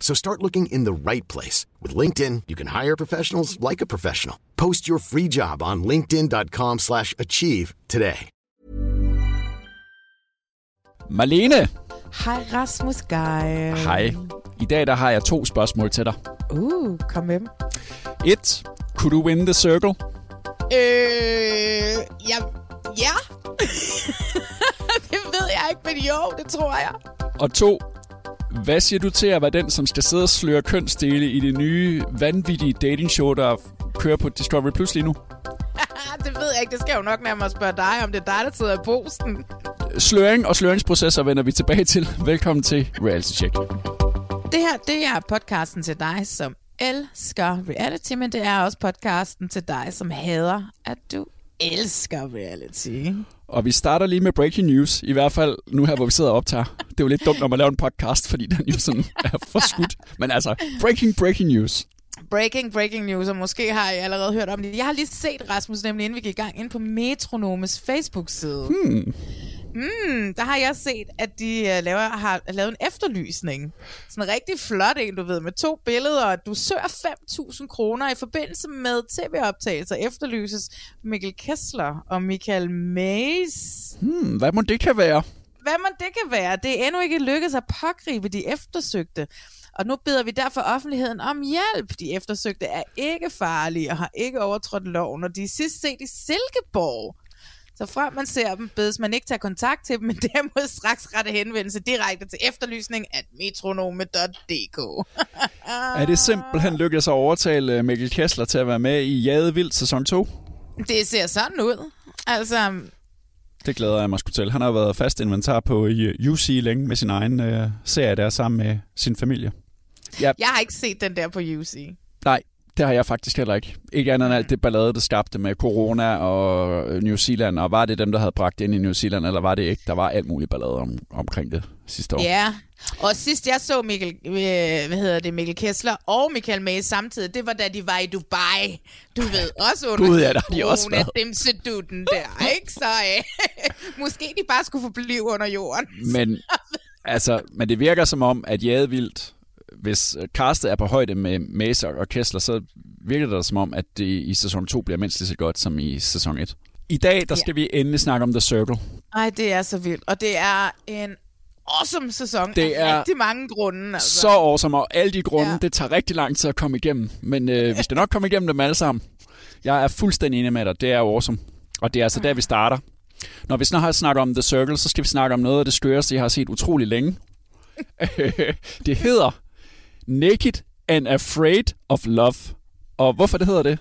So start looking in the right place. With LinkedIn, you can hire professionals like a professional. Post your free job on linkedin.com slash achieve today. Marlene, Hej Rasmus Geil. hej. I dag der har jeg to spørgsmål til dig. Uh, kom med dem. Et, kunne du win the circle? Øh, ja. Ja. det ved jeg ikke, men jo, det tror jeg. Og to, hvad siger du til at være den, som skal sidde og sløre kønsdele i det nye, vanvittige datingshow, der kører på Discovery Plus lige nu? det ved jeg ikke. Det skal jeg jo nok nærmere spørge dig, om det er dig, der sidder i posten. Sløring og sløringsprocesser vender vi tilbage til. Velkommen til Reality Check. Det her, det er podcasten til dig, som elsker reality, men det er også podcasten til dig, som hader, at du elsker reality. Og vi starter lige med breaking news, i hvert fald nu her, hvor vi sidder og optager. Det er jo lidt dumt, når man laver en podcast, fordi den jo sådan er for skudt. Men altså, breaking, breaking news. Breaking, breaking news, og måske har I allerede hørt om det. Jeg har lige set Rasmus, nemlig inden vi gik i gang, ind på Metronomes Facebook-side. Hmm. Mm, der har jeg set, at de uh, laver, har lavet en efterlysning. Sådan en rigtig flot en, du ved, med to billeder, og du søger 5.000 kroner i forbindelse med tv-optagelser efterlyses Mikkel Kessler og Michael Mays. Hmm, hvad må det kan være? Hvad man det kan være, det er endnu ikke lykkedes at pågribe de eftersøgte. Og nu beder vi derfor offentligheden om hjælp. De eftersøgte er ikke farlige og har ikke overtrådt loven, og de er sidst set i Silkeborg. Så frem man ser dem, bedes man ikke tage kontakt til dem, men derimod straks rette henvendelse direkte til efterlysning at metronome.dk. Er det simpelthen lykkedes at overtale øh, Mikkel Kessler til at være med i Jade Vildt sæson 2? Det ser sådan ud. Altså, Det glæder jeg mig sgu til. Han har været fast inventar på i UC længe med sin egen øh, serie der sammen med sin familie. Ja, jeg har ikke set den der på UC. nej, det har jeg faktisk heller ikke. Ikke andet end alt det ballade, der skabte med corona og øh, New Zealand. Og var det dem, der havde bragt ind i New Zealand, eller var det ikke? Der var alt muligt ballade om, omkring det sidste år. Ja, og sidst jeg så Mikkel, øh, hvad hedder det, Mikkel Kessler og Michael Mays samtidig, det var da de var i Dubai. Du ved, også under Gud, ja, der har de også været. dimsedutten der, ikke? Så øh, måske de bare skulle forblive under jorden. Men, altså, men det virker som om, at Jade Vildt, hvis øh, castet er på højde med Maser og Kessler, så virker det som om, at det i sæson 2 bliver mindst lige så godt som i sæson 1. I dag, der skal ja. vi endelig snakke om The Circle. Ej, det er så vildt. Og det er en awesome sæson Det af er rigtig mange grunde. Altså. Så awesome, og alle de grunde, ja. Det tager rigtig lang tid at komme igennem. Men øh, vi skal nok komme igennem dem alle sammen. Jeg er fuldstændig enig med dig. Det er awesome. Og det er altså der, vi starter. Når vi snart har snakket om The Circle, så skal vi snakke om noget af det skøreste, jeg har set utrolig længe. det hedder Naked and Afraid of Love. Og hvorfor det hedder det?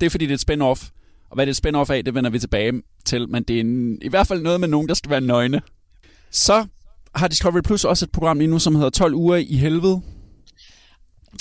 Det er fordi, det er et spin-off. Og hvad det er et spin-off af, det vender vi tilbage til. Men det er en, i hvert fald noget med nogen, der skal være nøgne. Så har Discovery Plus også et program lige nu, som hedder 12 uger i helvede.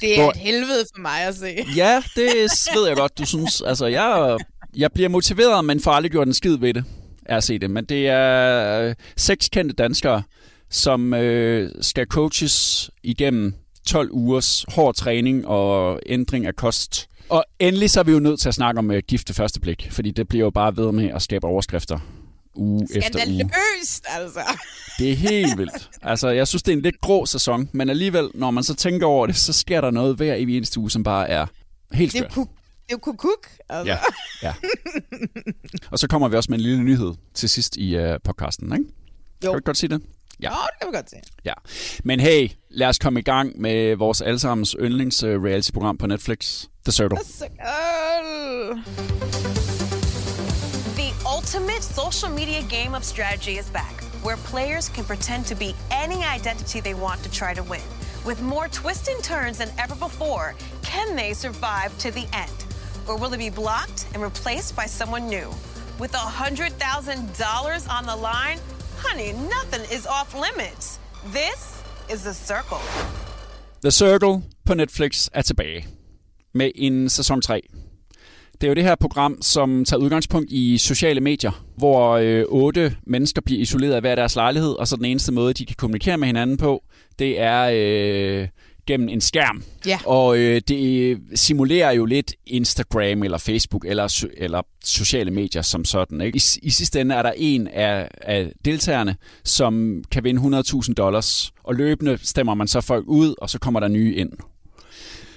Det er Hvor- et helvede for mig at se. Ja, det ved jeg godt, du synes. Altså, jeg, jeg bliver motiveret, men får aldrig gjort en skid ved det, at se det. Men det er øh, seks kendte danskere, som øh, skal coaches igennem 12 ugers hård træning og ændring af kost. Og endelig så er vi jo nødt til at snakke om øh, gift ved første blik, fordi det bliver jo bare ved med at skabe overskrifter uge efter uge. Skandaløst, altså. Det er helt vildt. Altså, jeg synes, det er en lidt grå sæson, men alligevel, når man så tænker over det, så sker der noget hver evig eneste uge, som bare er helt Det er, skørt. kuk, det er kukuk. Altså. Ja, ja. Og så kommer vi også med en lille nyhed til sidst i uh, podcasten, ikke? Jo. Kan du godt sige det? Ja. Jo, det kan vi godt se. Ja. Men hey, lad os komme i gang med vores allesammens yndlings uh, reality-program på Netflix, The Circle. Så, øh. The ultimate social media game of strategy is back, where players can pretend to be any identity they want to try to win. With more twists and turns than ever before, can they survive to the end? Or will they be blocked and replaced by someone new? With $100,000 on the line, honey, nothing is off limits. This is The Circle. The Circle på Netflix er tilbage med en sæson 3. Det er jo det her program, som tager udgangspunkt i sociale medier, hvor øh, otte mennesker bliver isoleret af hver deres lejlighed, og så den eneste måde, de kan kommunikere med hinanden på, det er øh, gennem en skærm. Ja. Og øh, det simulerer jo lidt Instagram eller Facebook eller, eller sociale medier som sådan. Ikke? I, I sidste ende er der en af, af deltagerne, som kan vinde 100.000 dollars, og løbende stemmer man så folk ud, og så kommer der nye ind.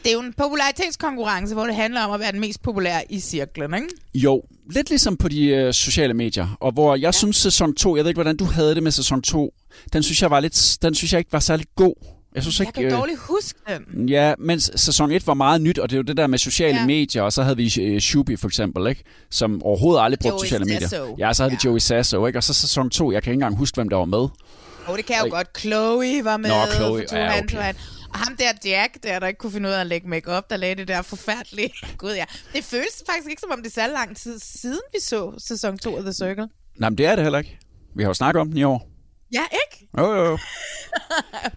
Det er jo en popularitetskonkurrence, hvor det handler om at være den mest populære i cirklen, ikke? Jo, lidt ligesom på de øh, sociale medier, og hvor jeg ja. synes sæson 2, jeg ved ikke, hvordan du havde det med sæson 2, den synes jeg, var lidt, den synes jeg ikke var særlig god. Jeg, synes jeg ikke, kan øh, dårligt huske den. Ja, mens sæson 1 var meget nyt, og det er jo det der med sociale ja. medier, og så havde vi øh, Shubi for eksempel, ikke? som overhovedet aldrig brugte sociale Sasso. medier. Ja, så havde ja. vi Joey Sasso, ikke? og så sæson 2, jeg kan ikke engang huske, hvem der var med. Åh, oh, det kan jeg jo godt. Chloe var med. Nå, Chloe, ja, okay. Og ham der Jack, der, der ikke kunne finde ud af at lægge make op, der lagde det der forfærdelige. Gud ja. Det føles faktisk ikke, som om det er så lang tid siden, vi så sæson 2 af The Circle. Nej, men det er det heller ikke. Vi har jo snakket om den i år. Ja, ikke? Jo, jo, jo. men,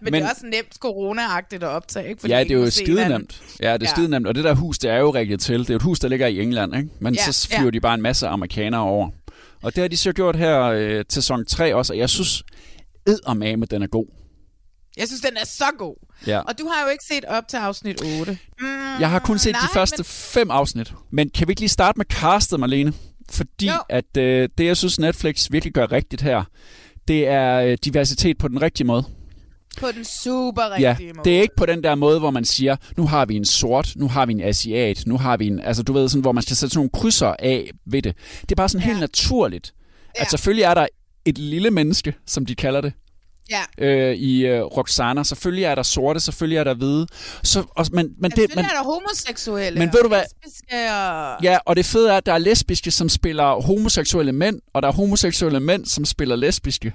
men, det er også nemt corona-agtigt at optage, ikke? Fordi ja, det er jo skide nemt. Ja, det er ja. skide nemt. Og det der hus, det er jo rigtig til. Det er jo et hus, der ligger i England, ikke? Men ja, så flyver ja. de bare en masse amerikanere over. Og det har de så gjort her øh, til sæson 3 også, og jeg synes, eddermame, den er god. Jeg synes, den er så god. Ja. Og du har jo ikke set op til afsnit 8. Mm, jeg har kun set nej, de første men... fem afsnit. Men kan vi ikke lige starte med castet, Marlene? Fordi jo. at øh, det, jeg synes, Netflix virkelig gør rigtigt her, det er øh, diversitet på den rigtige måde. På den super rigtige ja, måde. det er ikke på den der måde, hvor man siger, nu har vi en sort, nu har vi en asiat, nu har vi en... Altså, du ved, sådan, hvor man skal sætte sådan nogle krydser af ved det. Det er bare sådan ja. helt naturligt. Ja. At selvfølgelig er der et lille menneske, som de kalder det, ja. øh, i øh, Roxana. Selvfølgelig er der sorte, selvfølgelig er der hvide. Så, og, men, men det, men, er der homoseksuelle men ved du hvad? og... Ja, og det fede er, at der er lesbiske, som spiller homoseksuelle mænd, og der er homoseksuelle mænd, som spiller lesbiske.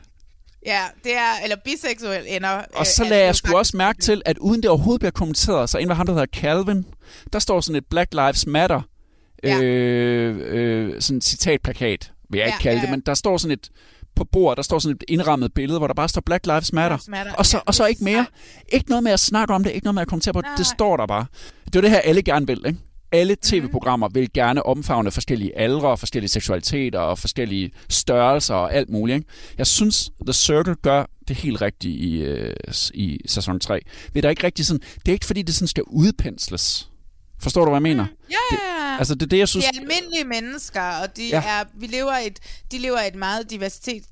Ja, det er, eller biseksuel ender. Og så lagde jeg sgu også mærke til, at uden det overhovedet bliver kommenteret, så en af ham, der hedder Calvin, der står sådan et Black Lives Matter, ja. øh, øh, sådan et citatplakat, vil jeg ja, ikke kalde ja, ja. det, men der står sådan et, på bordet, der står sådan et indrammet billede, hvor der bare står Black Lives Matter. Lives Matter. Og, så, og så ikke mere. Ikke noget med at snakke om det, ikke noget med at kommentere på det. Det står der bare. Det er det her, alle gerne vil, ikke? Alle mhm. tv-programmer vil gerne omfavne forskellige aldre, forskellige seksualiteter og forskellige størrelser og alt muligt. Ikke? Jeg synes, The Circle gør det helt rigtigt i, øh, i sæson 3. Det er ikke rigtig sådan, det er ikke fordi, det sådan skal udpensles. Forstår du, hvad jeg mener? Ja, ja. Altså, det er det, jeg synes... De er almindelige mennesker, og de, ja. er, vi lever et, de lever et meget diversitet...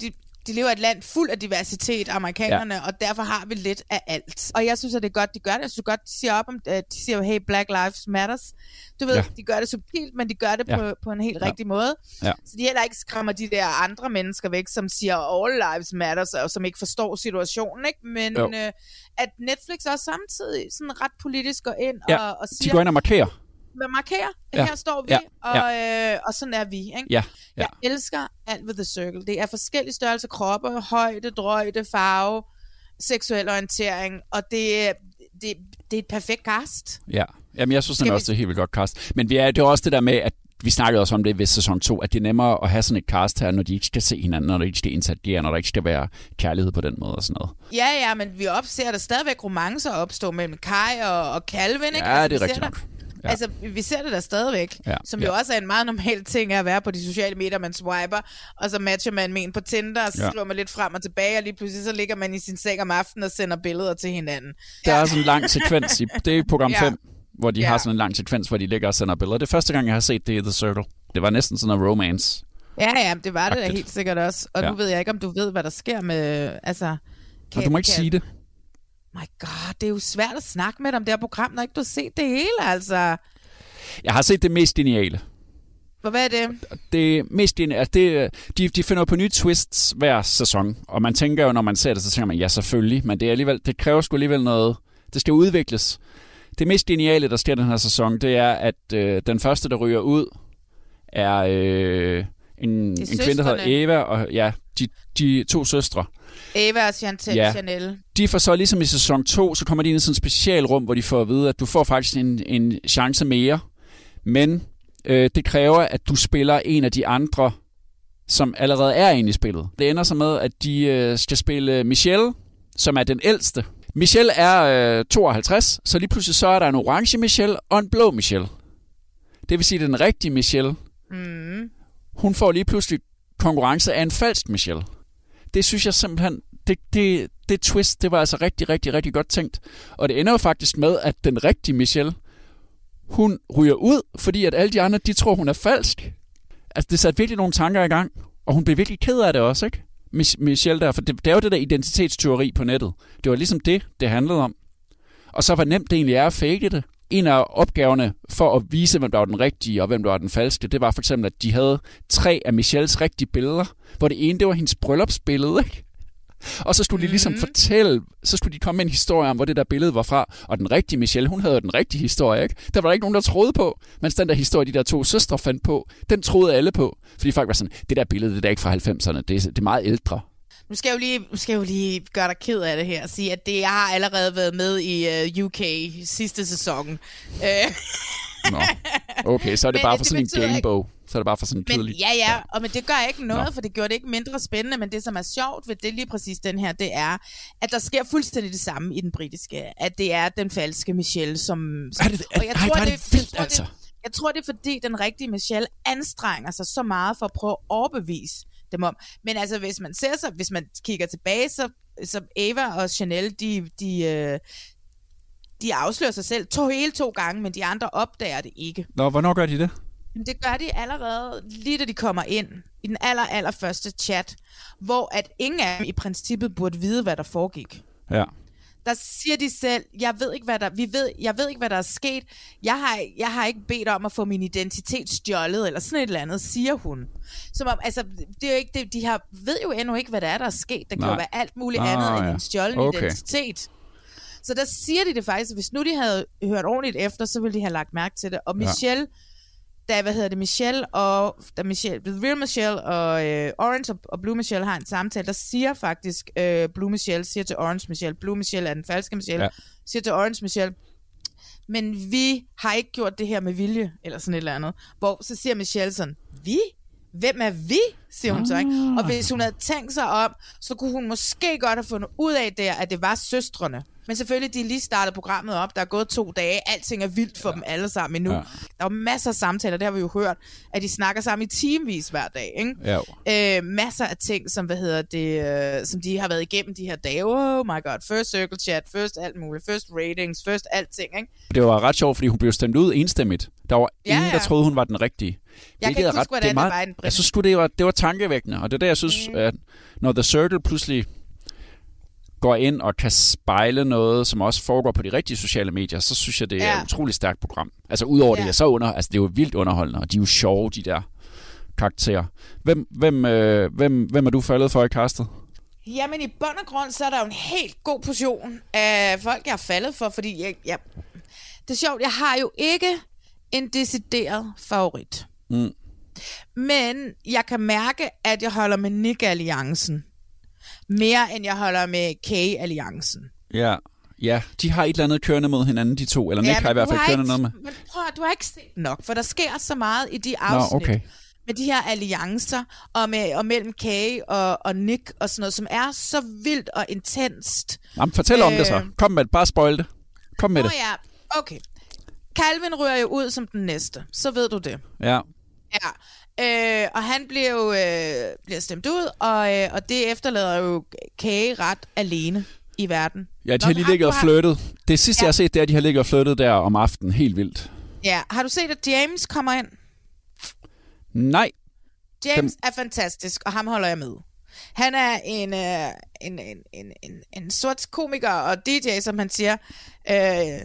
De, de lever et land fuld af diversitet, amerikanerne, ja. og derfor har vi lidt af alt. Og jeg synes, at det er godt, de gør det. Jeg synes godt, de siger op om det. De siger, hey, Black Lives Matters. Du ved, ja. de gør det subtilt, men de gør det ja. på, på en helt ja. rigtig måde. Ja. Så de heller ikke skræmmer de der andre mennesker væk, som siger, all lives matters, og som ikke forstår situationen, ikke? Men øh, at Netflix også samtidig sådan ret politisk går ind ja. og, og siger... De går ind og markerer med markere. Ja. Her står vi, ja. Og, ja. Øh, og sådan er vi. Ikke? Ja. Ja. Jeg elsker alt ved The Circle. Det er forskellige størrelser kroppe, højde, drøjde, farve, seksuel orientering, og det, det, det er et perfekt cast. Ja, Jamen, jeg synes det også, det er helt vildt godt cast. Men vi er, det er også det der med, at vi snakkede også om det ved sæson 2, at det er nemmere at have sådan et cast her, når de ikke skal se hinanden, når de ikke skal interagere, når der ikke skal være kærlighed på den måde og sådan noget. Ja, ja, men vi opser der stadigvæk romancer opstå mellem Kai og, og Calvin, ikke? Ja, altså, det er rigtigt nok. Ja. Altså, vi ser det der stadigvæk, ja. som ja. jo også er en meget normal ting at være på de sociale medier, man swiper, og så matcher man med en på Tinder, og så ja. skriver man lidt frem og tilbage, og lige pludselig så ligger man i sin seng om aftenen og sender billeder til hinanden. Der ja. er sådan en lang sekvens i, det er program 5, ja. hvor de ja. har sådan en lang sekvens, hvor de ligger og sender billeder. Det er første gang, jeg har set det i The Circle. Det var næsten sådan en romance. Ja, ja, det var det da helt sikkert også. Og ja. nu ved jeg ikke, om du ved, hvad der sker med... Altså, kan, du må ikke kan, sige det my god, det er jo svært at snakke med dig om det her program, når ikke du har set det hele, altså. Jeg har set det mest geniale. Hvad er det? Det mest altså det, de, de finder på nye twists hver sæson, og man tænker jo, når man ser det, så tænker man, ja selvfølgelig, men det, er alligevel, det kræver sgu alligevel noget, det skal udvikles. Det mest geniale, der sker den her sæson, det er, at øh, den første, der ryger ud, er øh, en, en kvinde, der hedder. Eva, og ja, de, de to søstre. Eva og Chantel Ja. Chanel. De får så ligesom i sæson 2, så kommer de ind i sådan et specialrum, hvor de får at vide, at du får faktisk en, en chance mere, men øh, det kræver, at du spiller en af de andre, som allerede er inde i spillet. Det ender så med, at de øh, skal spille Michelle, som er den ældste. Michelle er øh, 52, så lige pludselig så er der en orange Michelle og en blå Michelle. Det vil sige, at den rigtige Michelle, Mm. hun får lige pludselig konkurrence af en falsk Michelle. Det synes jeg simpelthen, det, det, det twist, det var altså rigtig, rigtig, rigtig godt tænkt. Og det ender jo faktisk med, at den rigtige Michelle, hun ryger ud, fordi at alle de andre, de tror, hun er falsk. Altså, det satte virkelig nogle tanker i gang, og hun blev virkelig ked af det også, ikke? Michelle der, for det, det er jo det der identitetsteori på nettet. Det var ligesom det, det handlede om. Og så hvor nemt det egentlig er at fake det. En af opgaverne for at vise, hvem der var den rigtige og hvem der var den falske, det var for eksempel, at de havde tre af Michelles rigtige billeder, hvor det ene, det var hendes bryllupsbillede, ikke? Og så skulle de ligesom Mhm. fortælle, så skulle de komme med en historie om, hvor det der billede var fra. Og den rigtige Michelle, hun havde jo den rigtige historie, ikke? Der var der ikke nogen, der troede på. Mens den der historie, de der to søstre fandt på, den troede alle på. Fordi folk var sådan, det der billede, det der er ikke fra 90'erne, det er, det er meget ældre. Nu skal jeg jo lige, nu skal jeg jo lige gøre dig ked af det her og sige, at det, jeg har allerede været med i uh, UK sidste sæson. Uh, Nå. Okay, så er det Men bare det for sådan en betyder ikke- gamebog. Så er det bare for sådan en men kedelig... ja, ja, og men det gør ikke noget, Nå. for det gjorde det ikke mindre spændende, men det, som er sjovt ved det lige præcis den her, det er, at der sker fuldstændig det samme i den britiske, at det er den falske Michelle, som... som Er det, er, og jeg ej, tror, er det, det vildt, jeg tror, altså. det, jeg tror, det er fordi, den rigtige Michelle anstrenger sig så meget for at prøve at overbevise dem om. Men altså, hvis man ser sig, hvis man kigger tilbage, så, så Eva og Chanel, de, de, øh, de afslører sig selv to hele to gange, men de andre opdager det ikke. Nå, hvornår gør de det? Men det gør de allerede lige da de kommer ind i den aller, aller første chat, hvor at ingen af dem i princippet burde vide, hvad der foregik. Ja. Der siger de selv, jeg ved ikke, hvad der, vi ved, jeg ved ikke, hvad der er sket. Jeg har, jeg har ikke bedt om at få min identitet stjålet, eller sådan et eller andet, siger hun. Som om, altså, det er jo ikke, det, de har, ved jo endnu ikke, hvad der er, der er sket. Der kan Nej. jo være alt muligt Ah, andet end ja. en stjålen Okay. identitet. Så der siger de det faktisk, at hvis nu de havde hørt ordentligt efter, så ville de have lagt mærke til det. Og Ja. Da, hvad hedder det, Michelle og, da Michelle, Real Michelle og øh, Orange og, og Blue Michelle har en samtale, der siger faktisk, øh, Blue Michelle siger til Orange Michelle, Blue Michelle er den falske Michelle, ja. siger til Orange Michelle, men vi har ikke gjort det her med vilje, eller sådan et eller andet. Hvor så siger Michelle sådan, vi? Hvem er vi? Siger hun så, ikke? Og hvis hun havde tænkt sig om, så kunne hun måske godt have fundet ud af der, at det var søstrene. Men selvfølgelig, de lige startet programmet op. Der er gået to dage. Alting er vildt for ja. dem alle sammen endnu. Ja. Der er masser af samtaler, det har vi jo hørt, at de snakker sammen i teamvis hver dag. Ikke? Ja. Øh, masser af ting, som, hvad hedder det, øh, som de har været igennem de her dage. Oh my god, first circle chat, first alt muligt, first ratings, first alting. Ikke? Det var ret sjovt, fordi hun blev stemt ud enstemmigt. Der var Ja, ingen, der ja. troede, hun var den rigtige. Jeg kan Hvilket ikke er huske, ret- hvordan det er det meget- var den Jeg synes sgu, det var, det var tankevækkende, og det er der, jeg synes, mm. at når The Circle pludselig går ind og kan spejle noget, som også foregår på de rigtige sociale medier, så synes jeg, det er Ja. et utroligt stærkt program. Altså udover ja. det Ja. er så under, altså det er jo vildt underholdende, og de er jo sjove, de der karakterer. Hvem, hvem, øh, hvem, hvem er du faldet for i castet? Jamen i bund og grund, så er der jo en helt god portion af folk, jeg har faldet for, fordi jeg, jeg, det er sjovt, jeg har jo ikke en decideret favorit. Mm. Men jeg kan mærke, at jeg holder med Nick-alliancen. Mere end jeg holder med Kay-alliancen. Ja. Ja, de har et eller andet kørende mod hinanden, de to. Eller Nick men har i hvert fald kørende ikke, noget med. Men prøv, du har ikke set nok, for der sker så meget i de Nå, afsnit. okay. med de her alliancer og, med, og mellem Kay og, og Nick og sådan noget, som er så vildt og intenst. Jamen, fortæl om det så. Øh. Kom med det. Bare spoil det. Kom med Nå det. ja, okay. Calvin rører jo ud som den næste, så ved du det. Ja. Ja. Øh, og han bliver jo øh, bliver stemt ud, og, øh, og det efterlader jo Kay ret alene i verden. Ja, de Nå, har lige ligget og flyttet. Det sidste, Ja. jeg har set, det er, at de har ligget og flyttet der om aftenen. Helt vildt. Ja, har du set, at James kommer ind? Nej. James Dem... er fantastisk, og ham holder jeg med. Han er en, øh, en, en, en, en, en sort komiker og DJ, som han siger, øh,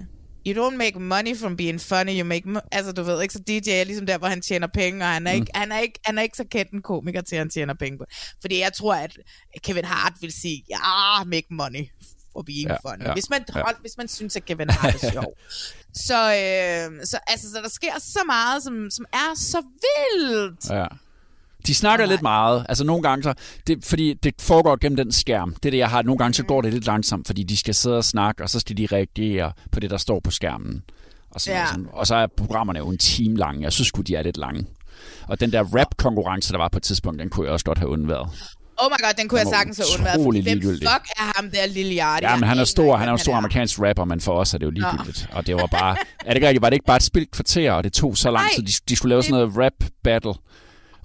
you don't make money from being funny, you make... Mo-. Altså, du ved ikke, så DJ er ligesom der, hvor han tjener penge, og han er, ikke, han er, ikke, han er ikke så kendt en komiker til, at han tjener penge på. Fordi jeg tror, at Kevin Hart vil sige, ja, make money for being Ja, funny. ja, hvis, man, ja. hvis man synes, at Kevin Hart er sjov. så, øh, så, altså, så der sker så meget, som, som er så vildt. Ja. De snakker Nej. lidt meget. Altså nogle gange så... Det, fordi det foregår gennem den skærm. Det er det, jeg har. Nogle gange så går det lidt langsomt, fordi de skal sidde og snakke, og så skal de reagere på det, der står på skærmen. Og, sådan, Ja. ja. sådan. og så er programmerne jo en time lange. Jeg synes de er lidt lange. Og den der rap-konkurrence, der var på et tidspunkt, den kunne jeg også godt have undværet. Oh my god, den kunne Den jeg sagtens have undværet. fordi Hvem fuck er ham der, Lille Yardi? Ja, men han er stor, han er en stor amerikansk rapper, men for os er det jo ligegyldigt. Og det var bare... Er det ikke rigtigt? Var det ikke bare et spildt kvarter, og det tog så lang tid? De, de skulle lave sådan noget rap battle.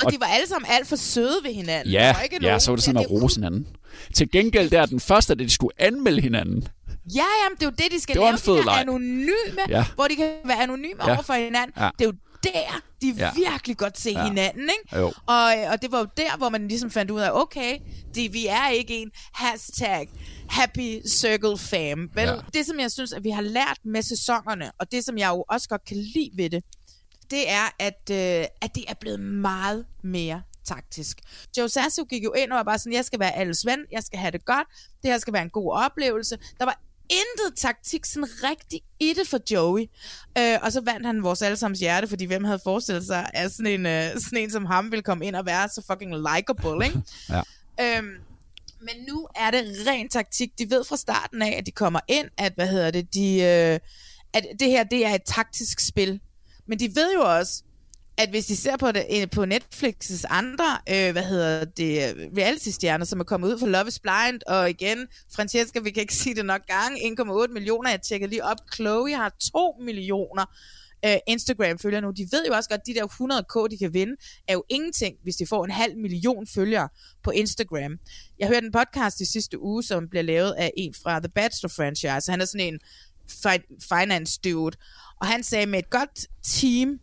Og de var alle sammen alt for søde ved hinanden. Der Ja, var ikke ja, nogen- så var det sådan det- rose hinanden. Til gengæld der, den første, at de skulle anmelde hinanden. Ja, jamen, det er jo det, de skal Det lave. fed de anonyme, Ja. hvor de kan være anonyme Ja. over for hinanden. Ja. Det er jo der, de Ja. virkelig godt se Ja. hinanden, ikke? Jo. Og, og det var jo der, hvor man ligesom fandt ud af, okay, det, vi er ikke en hashtag happy circle fam. Vel? Ja. Det, som jeg synes, at vi har lært med sæsonerne, og det, som jeg jo også godt kan lide ved det, det er, at, øh, at det er blevet meget mere taktisk. Joe Sasso gik jo ind og var bare sådan, jeg skal være alles ven, jeg skal have det godt, det her skal være en god oplevelse. Der var intet taktik sådan rigtig i det for Joey. Øh, og så vandt han vores allesammens hjerte, fordi hvem havde forestillet sig, at sådan en, øh, sådan en som ham ville komme ind og være så fucking likable, ikke? Ja. Øhm, men nu er det ren taktik. De ved fra starten af, at de kommer ind, at, hvad hedder det, de, øh, at det her, det er et taktisk spil. Men de ved jo også, at hvis de ser på det på Netflix's andre, øh, hvad hedder det, reality-stjerner, som er kommet ud fra Love is Blind, og igen, Francesca, vi kan ikke sige det nok gange, 1,8 millioner, jeg tjekker lige op, Chloe har 2 millioner øh, Instagram-følgere nu. De ved jo også godt, at de der 100k, de kan vinde, er jo ingenting, hvis de får en halv million følgere på Instagram. Jeg hørte en podcast i sidste uge, som bliver lavet af en fra The Bachelor franchise. Han er sådan en fi- finance dude, og han sagde, med et godt team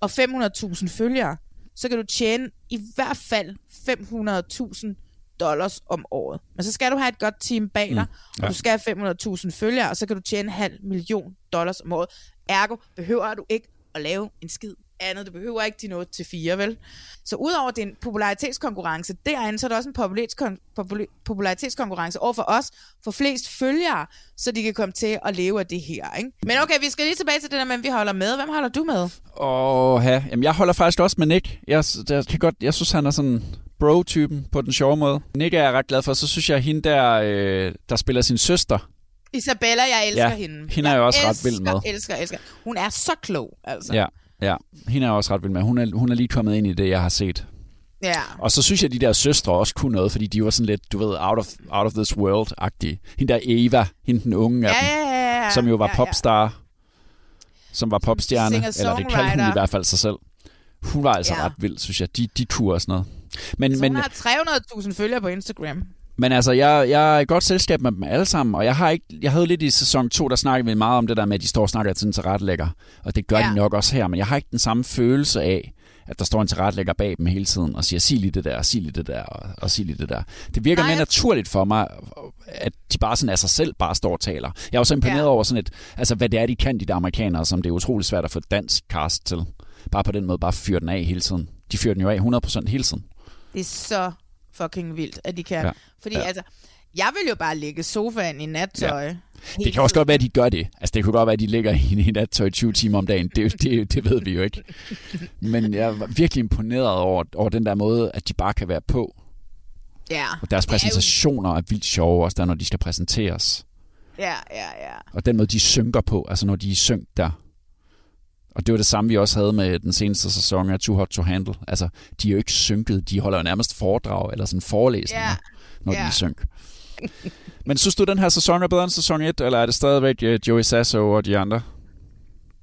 og 500.000 følgere, så kan du tjene i hvert fald 500.000 dollars om året. Men så skal du have et godt team bag dig, mm, ja. og du skal have 500.000 følgere, og så kan du tjene en halv million dollars om året. Ergo behøver du ikke at lave en skid andet. Du behøver ikke din 8 til 4, vel? Så udover din popularitetskonkurrence derinde, så er der også en popularitetskon- popula- popularitetskonkurrence over for os, for flest følgere, så de kan komme til at leve af det her, ikke? Men okay, vi skal lige tilbage til det der med, vi holder med. Hvem holder du med? Åh, ja. Jamen, jeg holder faktisk også med Nick. Jeg, jeg, kan godt, jeg synes, han er sådan bro-typen på den sjove måde. Nick er jeg ret glad for. Så synes jeg, hende der, øh, der spiller sin søster, Isabella, jeg elsker Ja, hende. hende er jeg også ret elsker, vild med. elsker, elsker. Hun er så klog, altså. Ja, ja. Hende er jeg også ret vild med. Hun er, hun er lige kommet ind i det, jeg har set. ja. Og så synes jeg, at de der søstre også kunne noget, fordi de var sådan lidt, du ved, out of, out of this world-agtige. Hende der Eva, hende den unge af Ja, dem, ja, ja, ja. som jo var ja, popstar, som var popstjerne, eller det kaldte hun i hvert fald sig selv. Hun var altså Ja. ja. ret vild, synes jeg. De, de kunne også noget. Men, Så men, hun har 300.000 følgere på Instagram. Men altså, jeg, jeg er i godt selskab med dem alle sammen, og jeg har ikke, jeg havde lidt i sæson 2, der snakkede vi meget om det der med, at de står og snakker til en tilrettelægger, og det gør Ja. de nok også her, men jeg har ikke den samme følelse af, at der står en tilrettelægger bag dem hele tiden og siger, sig lige det der, sig lige det der, og, og sig lige det der. Det virker Nej, mere naturligt for mig, at de bare sådan af sig selv bare står og taler. Jeg er også imponeret ja. over sådan et, altså hvad det er, de kan, de der amerikanere, som det er utrolig svært at få dansk cast til. Bare på den måde, bare fyre den af hele tiden. De fyrer den jo af 100% hele tiden. Det er så fucking vildt, at de kan. Ja. Fordi Ja. altså, jeg vil jo bare ligge i sofaen i nattøj. Ja. Det kan også godt være, at de gør det. Altså, det kunne godt være, at de ligger i en nattøj 20 timer om dagen. Det, det, det ved vi jo ikke. Men jeg var virkelig imponeret over, over den der måde, at de bare kan være på. Ja. Og deres er jo- præsentationer er vildt sjove, også der, når de skal præsenteres. Ja, ja, ja. Og den måde, de synker på, altså når de er i synk der. Og det var det samme, vi også havde med den seneste sæson af Too Hot to Handle. Altså, de er jo ikke synket. De holder jo nærmest foredrag eller sådan forelæsninger, Ja. når de Ja. er synk. Men synes du, den her sæson er bedre end sæson 1, eller er det stadigvæk øh, Joey Sasso og de andre?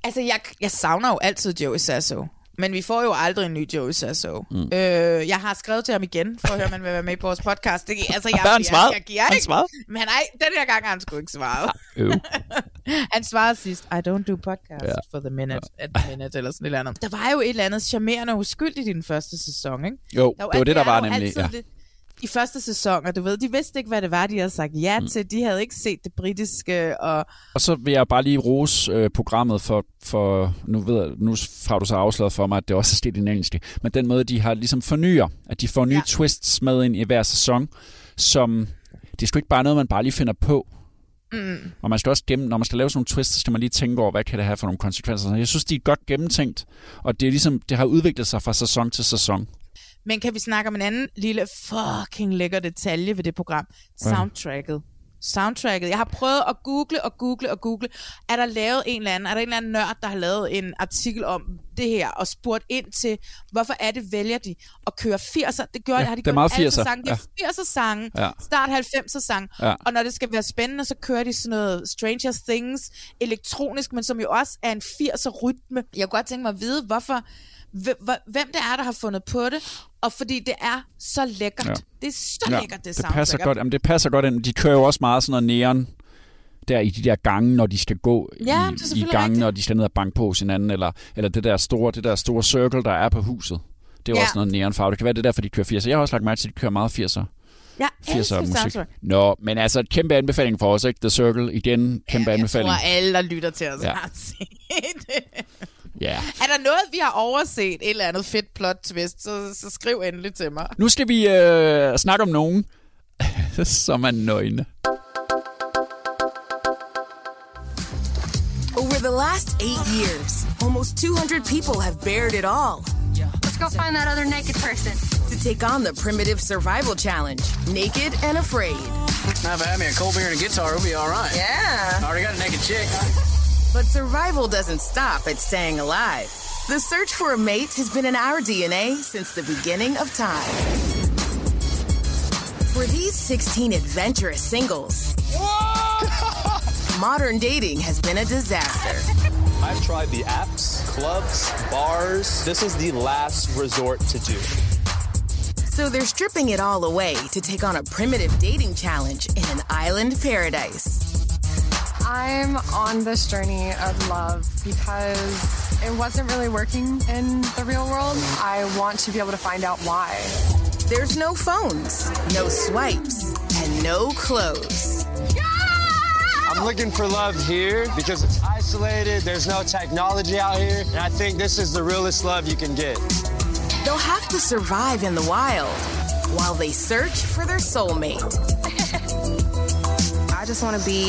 Altså, jeg, jeg savner jo altid Joey Sasso. Men vi får jo aldrig en ny Joey Sasso. Mm. Øh, jeg har skrevet til ham igen, for at høre, om han vil være med på vores podcast. Det, altså, jeg, han jeg, svaret? jeg, giver Har han svaret? Men nej, den her gang har han sgu ikke svaret. Øv. Han svarede sidst, I don't do podcast Ja. for the minute, at the minute, eller sådan et eller andet. Der var jo et eller andet charmerende og uskyldigt i den første sæson, ikke? Jo, Der det var det, der er var nemlig. altid Ja. det- I første sæson, og du ved, de vidste ikke, hvad det var, de havde sagt ja mm. til. De havde ikke set det britiske, og Og så vil jeg bare lige rose øh, programmet for, for nu, ved jeg, nu har du så afsløret for mig, at det også er sket i den engelske, men den måde, de har ligesom fornyer, at de får nye Ja. twists med ind i hver sæson, som det er sgu ikke bare noget, man bare lige finder på. Mm. Og man skal også gennem, når man skal lave sådan nogle twists, så skal man lige tænke over, hvad kan det have for nogle konsekvenser. Jeg synes, de er godt gennemtænkt, og det er ligesom, det har udviklet sig fra sæson til sæson. Men kan vi snakke om en anden lille fucking lækker detalje ved det program? Soundtracket. Soundtracket. Jeg har prøvet at google og google og google. Er der lavet en eller anden, er der en eller anden nørd, der har lavet en artikel om det her, og spurgt ind til, hvorfor er det, vælger de at køre 80'er? Det gør Ja, ja, har de det er meget alle 80'er, sange. Det er 80'er sange, Ja. ja. start 90'er sang. Ja. Og når det skal være spændende, så kører de sådan noget Stranger Things, elektronisk, men som jo også er en 80'er rytme. Jeg kunne godt tænke mig at vide, hvorfor, hv- hv- hvem det er, der har fundet på det, og fordi det er så lækkert. Ja. Ja. Det er så ja, lækkert, det, det soundtrack. passer godt. Jamen, det passer godt ind. De kører jo også meget sådan noget neon der i de der gange, når de skal gå Ja, i, i gangen, når de skal ned og banke på hos hinanden, eller, eller det der store, det der store circle, der er på huset. Det er jo Ja. også noget neonfarve. Det kan være det er derfor, de kører 80'er. Jeg har også lagt mærke til, at de kører meget 80'er. Jeg 80'er elsker musik. soundtrack. Nå, men altså, kæmpe anbefaling for os, ikke? The Circle, igen, kæmpe Jeg anbefaling. tror, alle, der lytter til os, Ja. ja. har set det. Ja. Er der noget, vi har overset, et eller andet fedt plot twist, så, så skriv endelig til mig. Nu skal vi øh, snakke om nogen, som er nøgne. Over the last eight years, almost 200 people have bared it all Let's go find that other naked person. to take on the primitive survival challenge, naked and afraid. Now, if I had me a cold beer and a guitar, we'll be all right. Yeah. I already got a naked chick. But survival doesn't stop at staying alive. The search for a mate has been in our DNA since the beginning of time. For these 16 adventurous singles, modern dating has been a disaster. I've tried the apps, clubs, bars. This is the last resort to do. So they're stripping it all away to take on a primitive dating challenge in an island paradise. I'm on this journey of love because it wasn't really working in the real world. I want to be able to find out why. There's no phones, no swipes, and no clothes. I'm looking for love here because it's isolated. There's no technology out here. And I think this is the realest love you can get. They'll have to survive in the wild while they search for their soulmate. Just want to be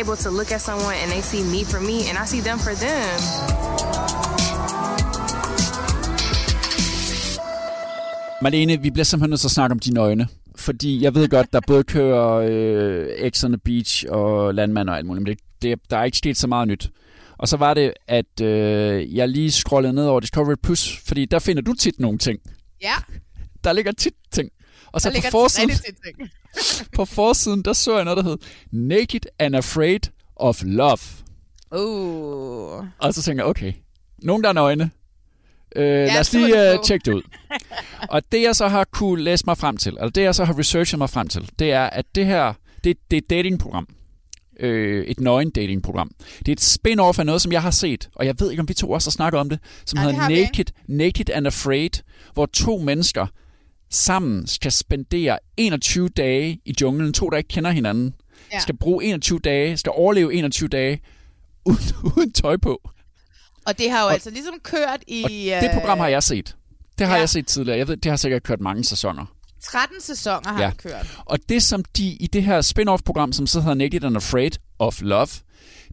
able to look at someone and they see me for me and I see them for them. Marlene, vi bliver simpelthen nødt til at snakke om de nøgne. Fordi jeg ved godt, der både kører øh, X on the Beach og Landmand og alt muligt, men det, det, der er ikke sket så meget nyt. Og så var det, at øh, jeg lige scrollede ned over Discovery Plus, fordi der finder du tit nogle ting. Ja, Der ligger tit ting. Og så på forsiden, på forsiden, der så jeg noget, der hed Naked and Afraid of Love. Uh. Og så tænker jeg, okay, nogen der er nøgne. Øh, lad os lige øh, tjekke det ud. og det jeg så har kunne læse mig frem til, eller det jeg så har researchet mig frem til, det er, at det her, det, det er et datingprogram. Øh, et nøgen datingprogram. Det er et spin-off af noget, som jeg har set, og jeg ved ikke, om vi to også har snakket om det, som Ja, hedder? Naked, Naked and Afraid, hvor to mennesker sammen skal spendere 21 dage i junglen, to der ikke kender hinanden, ja. Skal bruge 21 dage, skal overleve 21 dage uden, uden tøj på. Og det har jo Og- altså ligesom kørt i... Det program har øh, jeg set. Det har ja. jeg set tidligere. Jeg ved, det har sikkert kørt mange sæsoner. 13 sæsoner har ja. det kørt. Og det, som de i det her spin-off-program, som så hedder Naked and Afraid of Love,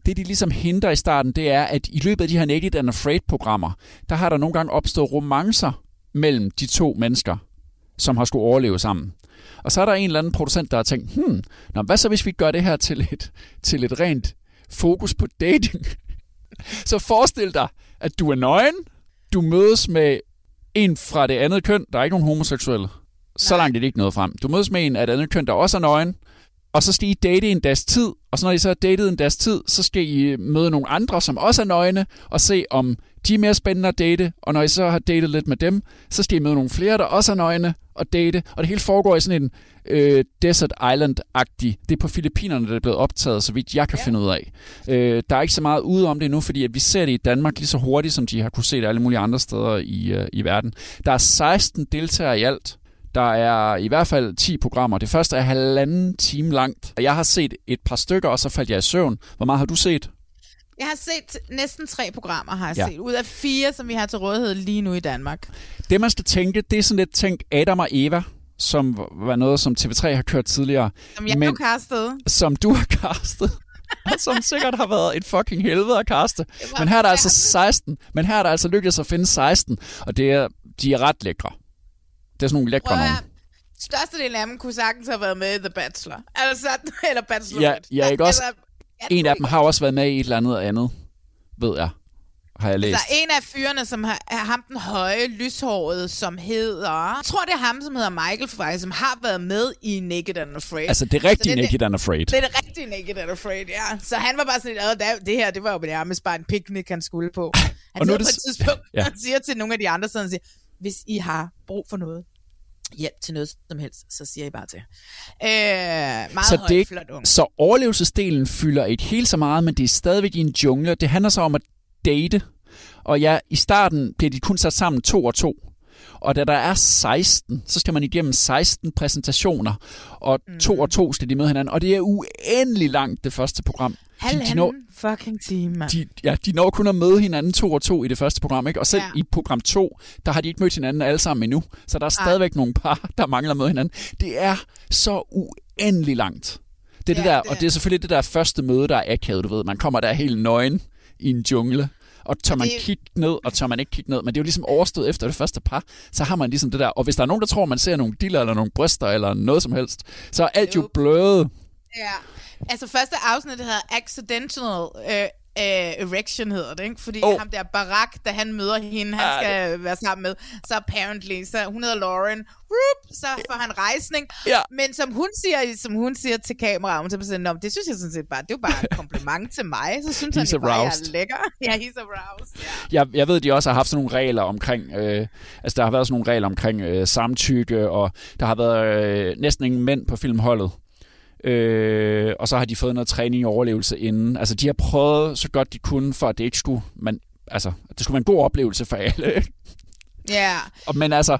det de ligesom henter i starten, det er, at i løbet af de her Naked and Afraid-programmer, der har der nogle gange opstået romancer mellem de to mennesker, som har skulle overleve sammen. Og så er der en eller anden producent, der har tænkt, hmm, nå, hvad så hvis vi gør det her til et, til et rent fokus på dating? så forestil dig, at du er nøgen, du mødes med en fra det andet køn, der er ikke nogen homoseksuelle. Så langt er det ikke noget frem. Du mødes med en af det andet køn, der også er nøgen, og så skal I date en dags tid, og så når I så har datet en dags tid, så skal I møde nogle andre, som også er nøgne, og se om de er mere spændende at date, og når I så har datet lidt med dem, så skal I møde nogle flere, der også er nøgne og date, og det hele foregår i sådan en øh, Desert Island-agtig. Det er på Filippinerne, det er blevet optaget, så vidt jeg kan ja. finde ud af. Øh, der er ikke så meget ude om det nu, fordi at vi ser det i Danmark lige så hurtigt, som de har kunne se det alle mulige andre steder i, øh, i verden. Der er 16 deltagere i alt. Der er i hvert fald 10 programmer. Det første er halvanden time langt. Jeg har set et par stykker, og så faldt jeg i søvn. Hvor meget har du set? Jeg har set næsten tre programmer, har jeg Ja. set. Ud af fire, som vi har til rådighed lige nu i Danmark. Det, man skal tænke, det er sådan lidt tænk Adam og Eva, som var noget, som TV3 har kørt tidligere. Som jeg Men- har castet. som du har castet. og som sikkert har været et fucking helvede at kaste. Men her er der altså forfærdeligt. 16. Men her er der altså lykkedes at finde 16. Og det er, de er ret lækre. Det er sådan nogle lækre høre, Størstedelen af dem kunne sagtens have været med i The Bachelor. Altså, eller Bachelor. Ja, ja, ikke også? Jeg En af dem har også været med i et eller andet andet, ved jeg. Har jeg læst. Der er en af fyrene, som har, er ham den høje, lyshårede, som hedder... Jeg tror, det er ham, som hedder Michael faktisk, som har været med i Naked and Afraid. Altså, det rigtige Så Naked and Afraid. Det er det rigtige Naked and Afraid, ja. Så han var bare sådan lidt, "Åh, der- det her, det var jo nærmest bare en picnic, han skulle på. Han Og nu er på det et tidspunkt, Ja. han siger til nogle af de andre, sådan, siger, hvis I har brug for noget, hjælp til noget som helst, så siger I bare til. Øh, meget så, højt, det, flot ung. så overlevelsesdelen fylder ikke helt så meget, men det er stadigvæk i en jungle. Det handler så om at date. Og ja, i starten bliver de kun sat sammen to og to. Og da der er 16, så skal man igennem 16 præsentationer. Og mm. to og to skal de møde hinanden. Og det er uendelig langt, det første program. De, de, Halvanden når, fucking time, de, ja, de når kun at møde hinanden to og to i det første program. Ikke? Og selv Ja. i program 2, der har de ikke mødt hinanden alle sammen endnu. Så der er stadigvæk nogle par, der mangler at møde hinanden. Det er så uendelig langt. Det er det Ja, der, det og er det er selvfølgelig det der første møde, der er akavet, du ved. Man kommer der helt nøgen i en jungle. Og tør man det- kigge ned, og tør man ikke kigge ned. Men det er jo ligesom overstået efter det første par. Så har man ligesom det der. Og hvis der er nogen, der tror, man ser nogle diller eller nogle bryster eller noget som helst, så er alt jo bløde. Ja. Altså, første afsnit hedder Accidental øh, øh, Erection, hedder det, ikke? Fordi Oh. ham der Barack, da han møder hende, han Ah, skal være sammen med, så apparently, så hun hedder Lauren, whoop, så får han rejsning. Ja. Men som hun siger, som hun siger til kameraet, så sådan, "Nå, men det synes jeg sådan set bare, det er bare et kompliment til mig, så synes han He's jo bare, jeg er lækker. Ja, he's aroused, ja. jeg, jeg ved, de også har haft sådan nogle regler omkring, øh, altså der har været sådan nogle regler omkring øh, samtykke, og der har været øh, næsten ingen mænd på filmholdet. Øh, og så har de fået noget træning i overlevelse inden. Altså de har prøvet så godt de kunne, for at det ikke skulle, man, altså, det skulle være en god oplevelse for alle. Ja, og, men altså,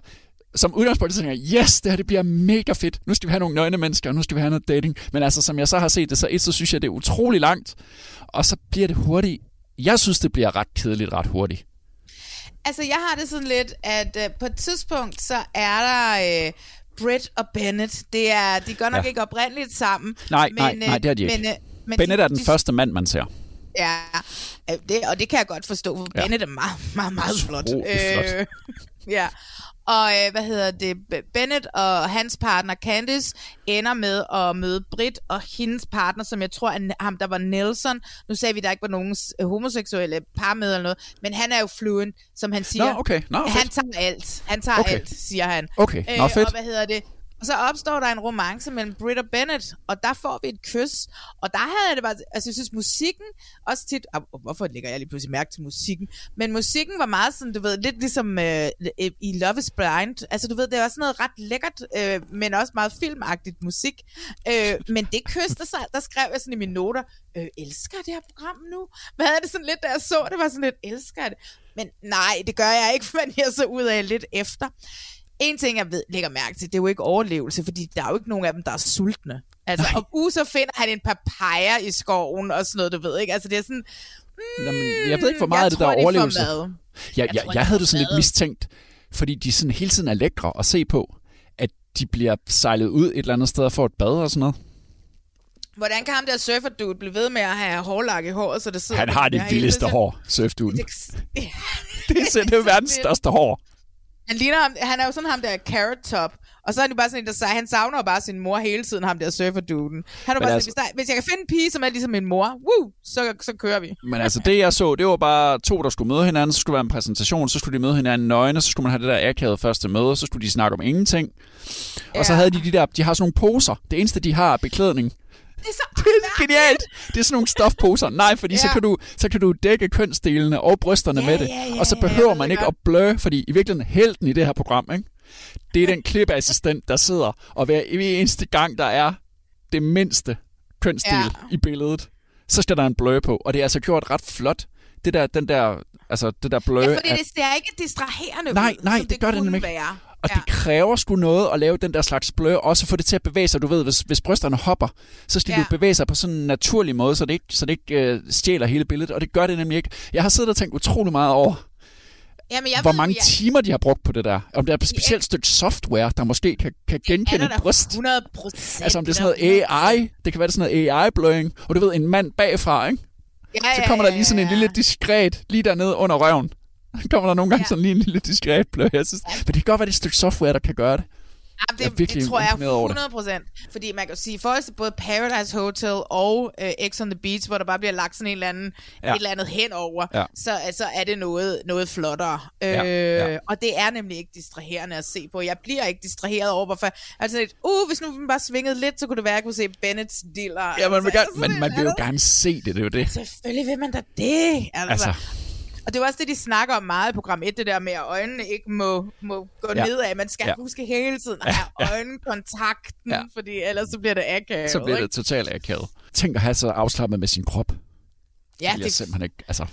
som udgangspunkt, så tænker jeg, yes, det her det bliver mega fedt. Nu skal vi have nogle nøgne mennesker, og nu skal vi have noget dating. Men altså, som jeg så har set det, så et, så synes jeg, det er utrolig langt. Og så bliver det hurtigt. Jeg synes, det bliver ret kedeligt ret hurtigt. Altså, jeg har det sådan lidt, at øh, på et tidspunkt, så er der øh, Britt og Bennett. Det er, de er godt nok Ja. ikke oprindeligt sammen. Nej, men, nej, øh, nej, det er de ikke. Men, øh, men Bennett de, er den de, første mand, man ser. Ja, øh, det, og det kan jeg godt forstå, for Ja. Bennett er meget, meget, meget flot. Utrolig flot. Ja. Og øh, hvad hedder det? Bennett og hans partner Candice ender med at møde Britt og hendes partner, som jeg tror er ham, der var Nelson. Nu sagde vi, der ikke var nogen øh, homoseksuelle par med eller noget, men han er jo fluent, som han siger. Nå, okay. Nå, fedt. han tager alt. Han tager Okay. alt, siger han. Okay. Nå, fedt. Og hvad hedder det? Og så opstår der en romance mellem Britt og Bennett, og der får vi et kys. Og der havde jeg det bare... Altså, jeg synes, musikken også tit... Ah, hvorfor lægger jeg lige pludselig mærke til musikken? Men musikken var meget sådan, du ved, lidt ligesom øh, i Love is Blind. Altså, du ved, det var sådan noget ret lækkert, øh, men også meget filmagtigt musik. Øh, men det kys, der, der skrev jeg sådan i mine noter, øh, elsker det her program nu? Hvad havde det sådan lidt, da jeg så det, var sådan lidt, elsker det? Men nej, det gør jeg ikke, men jeg så ud af lidt efter. En ting, jeg ved, lægger mærke til, det er jo ikke overlevelse, fordi der er jo ikke nogen af dem, der er sultne. Altså, om uge så finder han en papaya i skoven og sådan noget, du ved ikke. Altså, det er sådan... Mm, Jamen, jeg ved ikke, hvor meget jeg af det, der er overlevelse. Jeg, Jeg jeg, tror, jeg de havde det sådan lidt mistænkt, fordi de sådan hele tiden er lækre at se på, at de bliver sejlet ud et eller andet sted og får et bad og sådan noget. Hvordan kan ham der surfer dude blive ved med at have hårlak i håret, så det sidder... Han har det vildeste hår, surfduden. Det er, det er verdens største hår. Han ligner ham, han er jo sådan ham der carrot top, og så er han jo bare sådan en, der sagde, han savner bare sin mor hele tiden, ham der surfer duden. Han er bare altså- sådan, hvis, der, hvis jeg kan finde en pige, som er ligesom min mor, woo, så, så kører vi. Men altså, det jeg så, det var bare to, der skulle møde hinanden, så skulle være en præsentation, så skulle de møde hinanden nøgne, så skulle man have det der akavet første møde, så skulle de snakke om ingenting. Og så Ja. havde de de der, de har sådan nogle poser. Det eneste, de har, er beklædning. Det er så Det er genialt. Det er sådan nogle stofposer. Nej, fordi ja. så, Ja. kan du, så kan du dække kønsdelene og brysterne Ja, med det. ja, ja, og så ja, behøver jeg man ikke det at blø, fordi i virkeligheden helten i det her program, ikke? det er den klipassistent, der sidder, og hver eneste gang, der er det mindste kønsdel ja. Ja. i billedet, så skal der en blø på. Og det er altså gjort ret flot. Det der, den der, altså det der blø, Ja, fordi er- det ser ikke distraherende Nej, ud, nej, som det gør det nemlig ikke. være. Og det kræver sgu noget at lave den der slags blø, også få det til at bevæge sig. Du ved, hvis, hvis brysterne hopper, så skal ja. Ja. du bevæge sig på sådan en naturlig måde, så det ikke, så det ikke øh, stjæler hele billedet, og det gør det nemlig ikke. Jeg har siddet og tænkt utrolig meget over, Jamen, jeg hvor ved, mange jeg, timer de har brugt på det der. Om der er et specielt stykke software, der måske kan, kan genkende et bryst. 100 procent. Altså om det er sådan noget AI, det kan være det sådan noget AI-bløing, og du ved, en mand bagfra, ikke? Ja, Så kommer der lige sådan en lille diskret lige dernede under røven. kommer der nogle gange Ja. sådan lige en lille diskret blø. Jeg synes, men det kan godt være, det er et stykke software, der kan gøre det. Ja, det, Jeg det tror jeg imponeret over det. 100 procent. Fordi man kan sige, i forhold til både Paradise Hotel og øh, X on the Beach, hvor der bare bliver lagt sådan en eller anden, Ja. et eller andet henover, Ja. så altså, er det noget, noget flottere. Ja, Øh, ja. Og det er nemlig ikke distraherende at se på. Jeg bliver ikke distraheret over, hvorfor... Altså, lidt, uh, hvis nu man bare svingede lidt, så kunne det være, at jeg kunne se Bennets diller. Ja, man vil, altså, gerne, men man vil jo gerne se det, det er jo det. Selvfølgelig vil man da det. Altså. Altså. Og det er også det, de snakker om meget i program 1, det der med, at øjnene ikke må, må gå Ja. ja. nedad. Man skal Ja. ja. huske hele tiden at have øjenkontakten, Ja. ja. fordi ellers så bliver det akavet. Så bliver det ikke? totalt akavet. Tænk at have så afslappet med sin krop. Ja, det er det, simpelthen ikke, altså,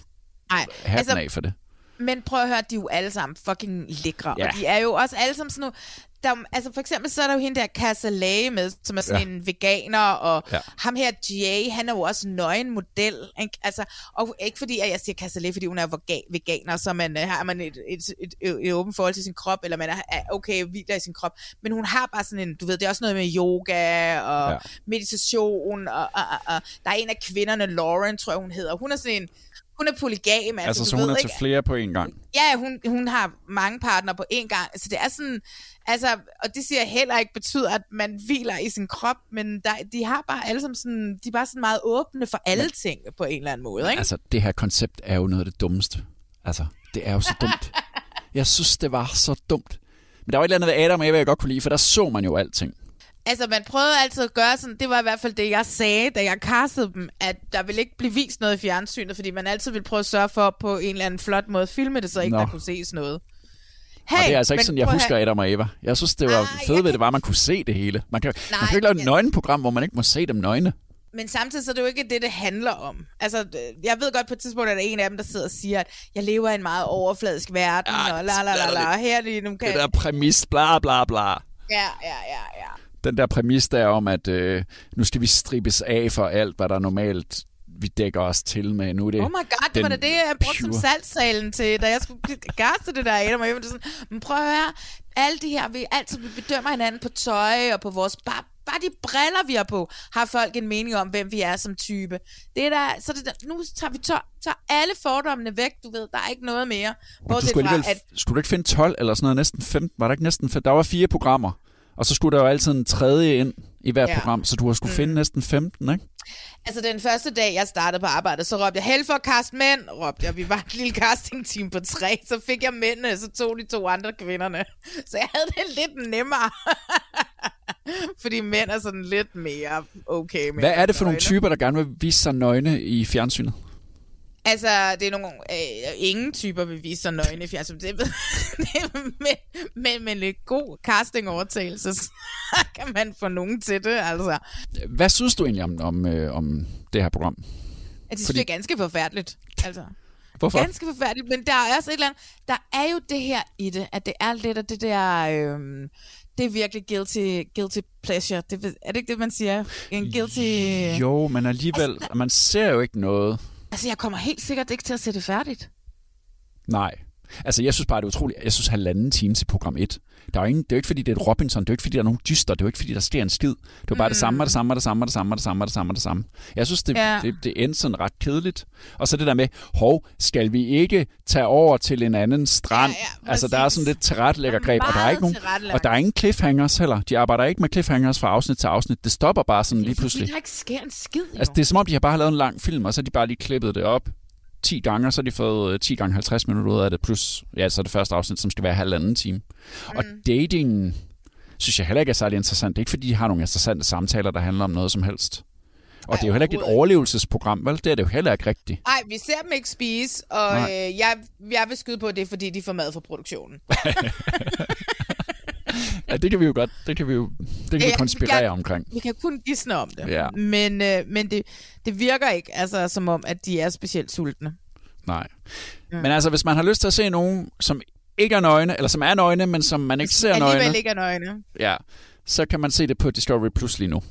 nej. Altså, af for det. Men prøv at høre, de er jo alle sammen fucking lækre. Ja. Og de er jo også alle sammen sådan nogle... Der, altså for eksempel så er der jo hende der Casa Lage med, som er sådan Ja. en veganer, og Ja. ham her Jay, han er jo også nøgenmodel. Ikke? Altså, og ikke fordi, at jeg siger Casa Lage, fordi hun er vega- veganer, så man, øh, har man et, et, et, et, et åbent forhold til sin krop, eller man er okay hviler i sin krop. Men hun har bare sådan en, du ved, det er også noget med yoga og ja. meditation, og, og, og, og der er en af kvinderne, Lauren, tror jeg hun hedder. Hun er sådan en, hun er polygam, altså, Altså, så hun ved er til ikke, flere på en gang. Ja, hun, hun har mange partner på én gang. Så det er sådan, altså, og det siger heller ikke betyder, at man hviler i sin krop, men der, de har bare alle sammen sådan, de er bare sådan meget åbne for alle ting på en eller anden måde, ikke? Altså, det her koncept er jo noget af det dummeste. Altså, det er jo så dumt. Jeg synes, det var så dumt. Men der var et eller andet ved Adam og Eva, jeg godt kunne lide, for der så man jo alting. Altså, man prøvede altid at gøre sådan, det var i hvert fald det, jeg sagde, da jeg castede dem, at der ville ikke blive vist noget i fjernsynet, fordi man altid ville prøve at sørge for på en eller anden flot måde at filme det, så ikke Nå. der kunne ses noget. Hey, og det er altså ikke sådan, jeg husker Adam og Eva. Jeg synes, det var Ah, fedt ved det var, at man kunne se det hele. Man kan, man kan ikke lave et nøgenprogram, hvor man ikke må se dem nøgne. Men samtidig så er det jo ikke det, det handler om. Altså, øh, jeg ved godt på et tidspunkt, at der er en af dem, der sidder og siger, at jeg lever i en meget overfladisk verden, Ja, og la la la la, her lige nu kan... Det der præmis, bla bla bla. Ja, ja, ja, ja. Den der præmis der om, at øh, nu skal vi stribes af for alt, hvad der normalt vi dækker os til med. Nu er det Oh my god, det var da det, jeg brugte som pure- salgssalen til, da jeg skulle gaste det der Adam og Eva. Sådan, men prøv at høre, alle de her, vi altid vi bedømmer hinanden på tøj og på vores, bare, bare de briller, vi har på, har folk en mening om, hvem vi er som type. Det er der, så det der, nu tager vi tør, tager alle fordommene væk, du ved, der er ikke noget mere. Men du skulle, fra, at skulle du ikke finde 12 eller sådan noget, næsten 15? Var der ikke næsten 15? Der var fire programmer, og så skulle der jo altid en tredje ind i hvert Ja. program, så du har skulle Mm. finde næsten 15, ikke? Altså den første dag, jeg startede på arbejde, så råbte jeg, held for at kaste mænd, råbte jeg. Vi var et lille castingteam på tre, så fik jeg mændene, så tog de to andre kvinderne. Så jeg havde det lidt nemmere. Fordi mænd er sådan lidt mere okay med Hvad er det for nogle typer, der gerne vil vise sig nøgne i fjernsynet? Altså, det er nogle... Øh, ingen typer vil vise sig nøgne i fjernsyn. Det, men, men med lidt god castingovertagelse, så kan man få nogen til det, altså. Hvad synes du egentlig om, om, øh, om det her program? At det synes Fordi- jeg er ganske forfærdeligt. Altså. Hvorfor? Ganske forfærdeligt, men der er også et eller andet, der er jo det her i det, at det er lidt af det der, øhm, det er virkelig guilty, guilty pleasure. Det, er det ikke det, man siger? En guilty... Jo, men alligevel, man ser jo ikke noget. Altså, jeg kommer helt sikkert ikke til at se det færdigt. Nej. Altså, jeg synes bare, det er utroligt. Jeg synes, halvanden time til program 1. Der er jo ingen, det er jo ikke, fordi det er et Robinson. Det er jo ikke, fordi der er nogen dyster. Det er jo ikke, fordi der sker en skid. Det er bare mm. det samme, og det samme, og det samme, og det samme, og det samme, og det samme, og det samme. Jeg synes, det, Ja. det, det endte sådan ret kedeligt. Og så det der med, hov, skal vi ikke tage over til en anden strand? Ja, ja, altså, der er sådan lidt tilrettelæggergreb, og der er ikke nogen, og der er ingen cliffhangers heller. De arbejder ikke med cliffhangers fra afsnit til afsnit. Det stopper bare sådan lige pludselig. Fordi der ikke sker en skid, jo. Altså, det er som om, de har bare lavet en lang film, og så har de bare lige klippet det op 10 gange, og så har de fået øh, 10 gange 50 minutter ud af det, plus ja, så det første afsnit, som skal være halvanden time. Mm. Og dating synes jeg heller ikke er særlig interessant. Det er ikke, fordi de har nogle interessante samtaler, der handler om noget som helst. Og Ej, det er jo heller ikke et overlevelsesprogram, vel? Det er det jo heller ikke rigtigt. Nej, vi ser dem ikke spise, og Nej. øh, jeg, jeg vil skyde på, det fordi de får mad fra produktionen. Ja, det kan vi jo godt, det kan vi jo det kan vi Ja, konspirere jeg- omkring. Vi kan kun gisne om det. Ja. Men, øh, men det, det virker ikke altså, som om, at de er specielt sultne. Nej. Men altså, hvis man har lyst til at se nogen, som ikke er nøgne, eller som er nøgne, men som man ikke ser Alligevel nøgne, ikke er nøgne. ja, så kan man se det på Discovery Plus lige nu.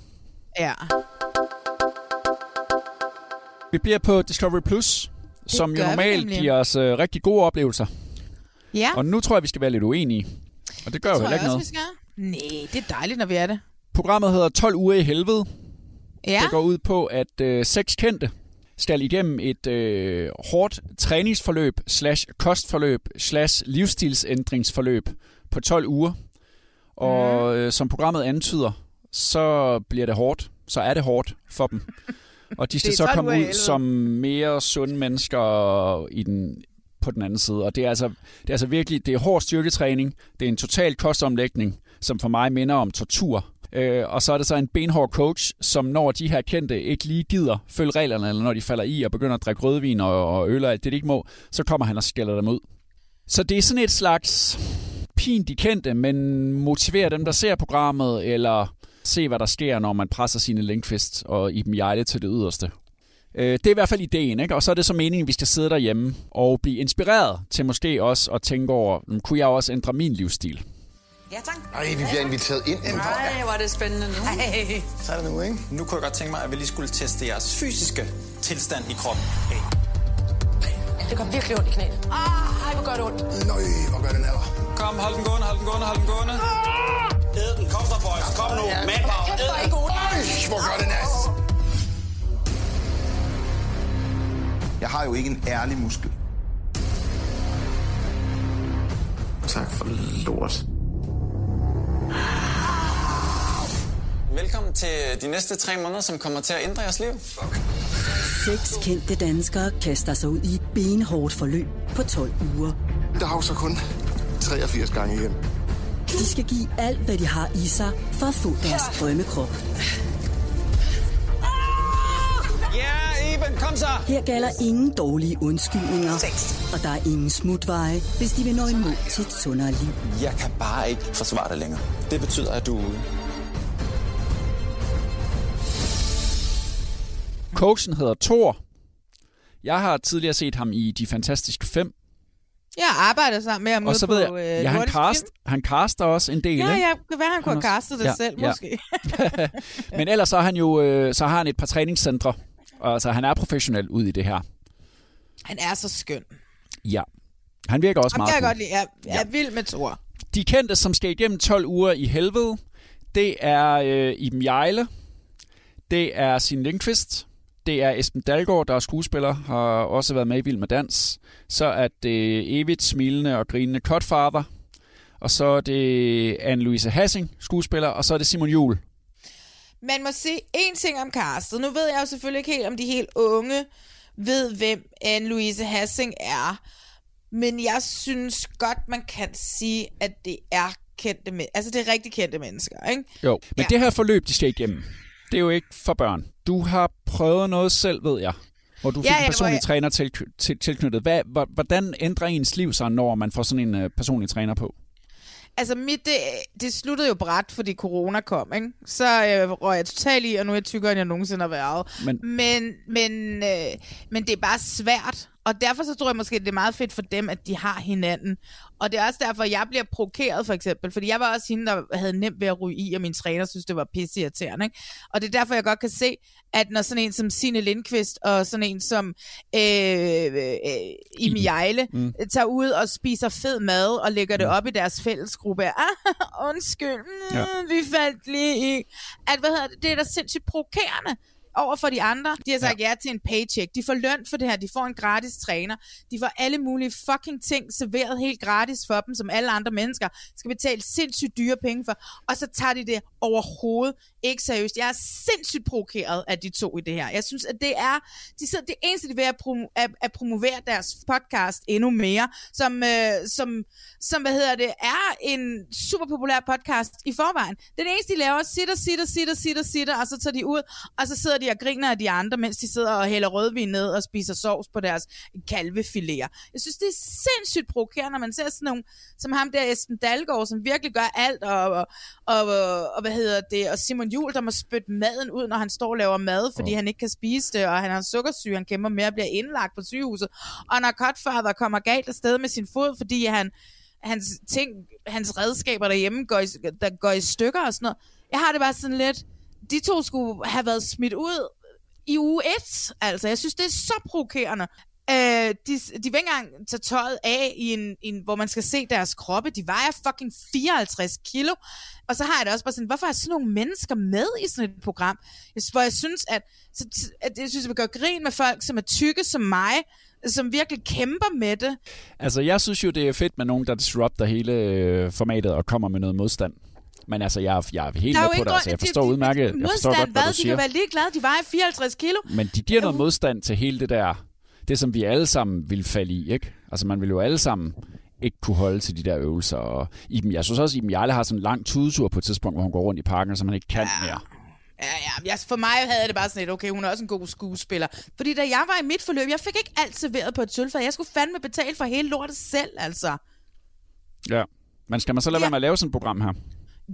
Ja. Vi bliver på Discovery Plus, som jo vi normalt giver os øh, rigtig gode oplevelser. Ja, Og nu tror jeg, vi skal være lidt uenige. Og det gør jo tror heller jeg ikke noget. Nej, det er dejligt, når vi er det. Programmet hedder 12 uger i helvede. Ja, Det går ud på, at øh, seks kendte skal igennem et øh, hårdt træningsforløb, slash kostforløb, slash livsstilsændringsforløb på 12 uger. Og øh, som programmet antyder, så bliver det hårdt. Så er det hårdt for dem. Og de skal Det så 12 komme ud som mere sunde mennesker i den, på den anden side. Og det er altså, det er altså virkelig det er hård styrketræning. Det er en total kostomlægning, som for mig minder om tortur. Øh, og så er det så en benhård coach, som når de her kendte ikke lige gider følge reglerne, eller når de falder i og begynder at drikke rødvin og, og øl og alt det, de ikke må, så kommer han og skælder dem ud. Så det er sådan et slags pin de kendte, men motiverer dem, der ser programmet, eller se, hvad der sker, når man presser sine Linkfist og Iben Jejle til det yderste. Øh, Det er i hvert fald ideen, ikke? og så er det så meningen, at vi skal sidde derhjemme og blive inspireret til måske også at tænke over, "Hmm, kunne jeg også ændre min livsstil? Ja, tak. Ej, vi bliver inviteret ind indenfor. Ej, hvor er det spændende nu. Ej. Så er det nu, ikke? Nu kunne jeg godt tænke mig, at vi lige skulle teste jeres fysiske tilstand i kroppen. Hey. Det gør virkelig ondt i knæet. Ej, hvor gør det ondt. Nøj, hvor gør den alder. Kom, hold den gående, hold den gående, hold den gående. Æd den, kom så, boys. Kom nu, manpower. Kæft, Æd hvor er. I gode. Øj, hvor gør den as. Jeg har jo ikke en ærlig muskel. Tak for lort. Velkommen til de næste tre måneder, som kommer til at ændre jeres liv. Seks kendte danskere kaster sig ud i et benhårdt forløb på 12 uger. Der har jo så kun 83 gange igen. De skal give alt, hvad de har i sig, for at få deres drømmekrop. Kom så. Her gælder ingen dårlige undskyldninger, og der er ingen smutveje, hvis de vil nå i mål til et sundere liv. Jeg kan bare ikke forsvare det længere. Det betyder, at du er ude. Coachen hedder Thor. Jeg har tidligere set ham i De Fantastiske Fem, Jeg arbejder sammen med ham og så på ved jeg, øh, ja, han, cast, han caster også en del. Ja, ikke? ja, det kan være, han kunne have Han også- castet det ja, selv, ja. måske. Men ellers så, er han jo, øh, så har han et par træningscentre, og altså, han er professionel ud i det her. Han er så skøn. Ja. Han virker også Ham meget jeg godt lide. Jeg, jeg er vild med Thor. De kendte, som skal igennem 12 uger i helvede, det er øh, Iben Jejle, det er Signe Lindqvist, det er Esben Dalgaard, der er skuespiller, har også været med i Vild med Dans. Så er det evigt smilende og grinende Cutfather, og så er det Anne-Louise Hassing, skuespiller, og så er det Simon Jul. Man må sige en ting om castet. Nu ved jeg jo selvfølgelig ikke helt, om de helt unge ved, hvem Anne-Louise Hassing er. Men jeg synes godt, man kan sige, at det er kendte men- Altså, det er rigtig kendte mennesker, ikke? Jo, men ja. det her forløb, de skal igennem, det er jo ikke for børn. Du har prøvet noget selv, ved jeg, hvor du fik Ja, ja, en personlig jeg- træner til, til, tilknyttet. Hvad, hvor- hvordan ændrer ens liv sig, når man får sådan en øh, personlig træner på? Altså, mit, det, det sluttede jo bræt, fordi corona kom, ikke? Så øh, røg jeg totalt i, og nu er jeg tykkere, end jeg nogensinde har været. Men- men, men, øh, men det er bare svært. Og derfor så tror jeg måske, det er meget fedt for dem, at de har hinanden. Og det er også derfor, jeg bliver provokeret, for eksempel. Fordi jeg var også hende, der havde nemt ved at ryge i, og min træner synes, det var pisseirriterende. Ikke? Og det er derfor, jeg godt kan se, at når sådan en som Signe Lindqvist, og sådan en som øh, øh, Imi Jejle, Mm. mm. tager ud og spiser fed mad, og lægger det op i deres fællesgruppe. Ah, undskyld, mm, ja. vi faldt lige i. At, hvad hedder det, det er da sindssygt provokerende over for de andre. De har sagt ja. ja til en paycheck. De får løn for det her. De får en gratis træner. De får alle mulige fucking ting serveret helt gratis for dem, som alle andre mennesker skal betale sindssygt dyre penge for. Og så tager de det overhovedet ikke seriøst. Jeg er sindssygt provokeret af de to i det her. Jeg synes, at det er de sidder, det eneste, de vil at, promo, at, at promovere deres podcast endnu mere, som, øh, som, som hvad hedder det, er en super populær podcast i forvejen. Det er det eneste, de laver. Sitter, sitter, sitter, sitter, sitter, og så tager de ud, og så sidder de og griner af de andre, mens de sidder og hælder rødvin ned og spiser sovs på deres kalvefiléer. Jeg synes, det er sindssygt provokerende, når man ser sådan nogle, som ham der Esben Dalgaard, som virkelig gør alt, og, og, og, og, hvad hedder det, og Simon Jul, der må spytte maden ud, når han står og laver mad, fordi oh. han ikke kan spise det, og han har sukkersyge, han kæmper med at blive indlagt på sygehuset, og når Cutfather kommer galt afsted med sin fod, fordi han, hans ting, hans redskaber derhjemme går i, der går i stykker og sådan noget. Jeg har det bare sådan lidt, de to skulle have været smidt ud i uge 1. Altså, jeg synes, det er så provokerende. Øh, de, de vil ikke engang tage tøjet af, i en, en, hvor man skal se deres kroppe. De vejer fucking 54 kilo. Og så har jeg det også bare sådan, hvorfor er sådan nogle mennesker med i sådan et program? Jeg, hvor jeg synes, at, så, at jeg synes, at vi gør grin med folk, som er tykke som mig, som virkelig kæmper med det. Altså, jeg synes jo, det er fedt med nogen, der disrupter hele øh, formatet og kommer med noget modstand. Men altså, jeg, jeg er helt med på det. Altså, jeg de- forstår de- udmærket, jeg forstår godt, hvad hvad? du De siger. kan være ligeglade, de vejer 54 kilo. Men de giver noget modstand til hele det der, det som vi alle sammen vil falde i, ikke? Altså man vil jo alle sammen ikke kunne holde til de der øvelser. Og Iben, jeg synes også, Iben Jarle har sådan en lang tudetur på et tidspunkt, hvor hun går rundt i parken, som man ikke kan mere. Ja, ja, for mig havde jeg det bare sådan lidt, okay, hun er også en god skuespiller. Fordi da jeg var i mit forløb, jeg fik ikke alt serveret på et sølvfad. Jeg skulle fandme betale for hele lortet selv, altså. Ja. Men skal man så lade Ja. være med at lave sådan et program her?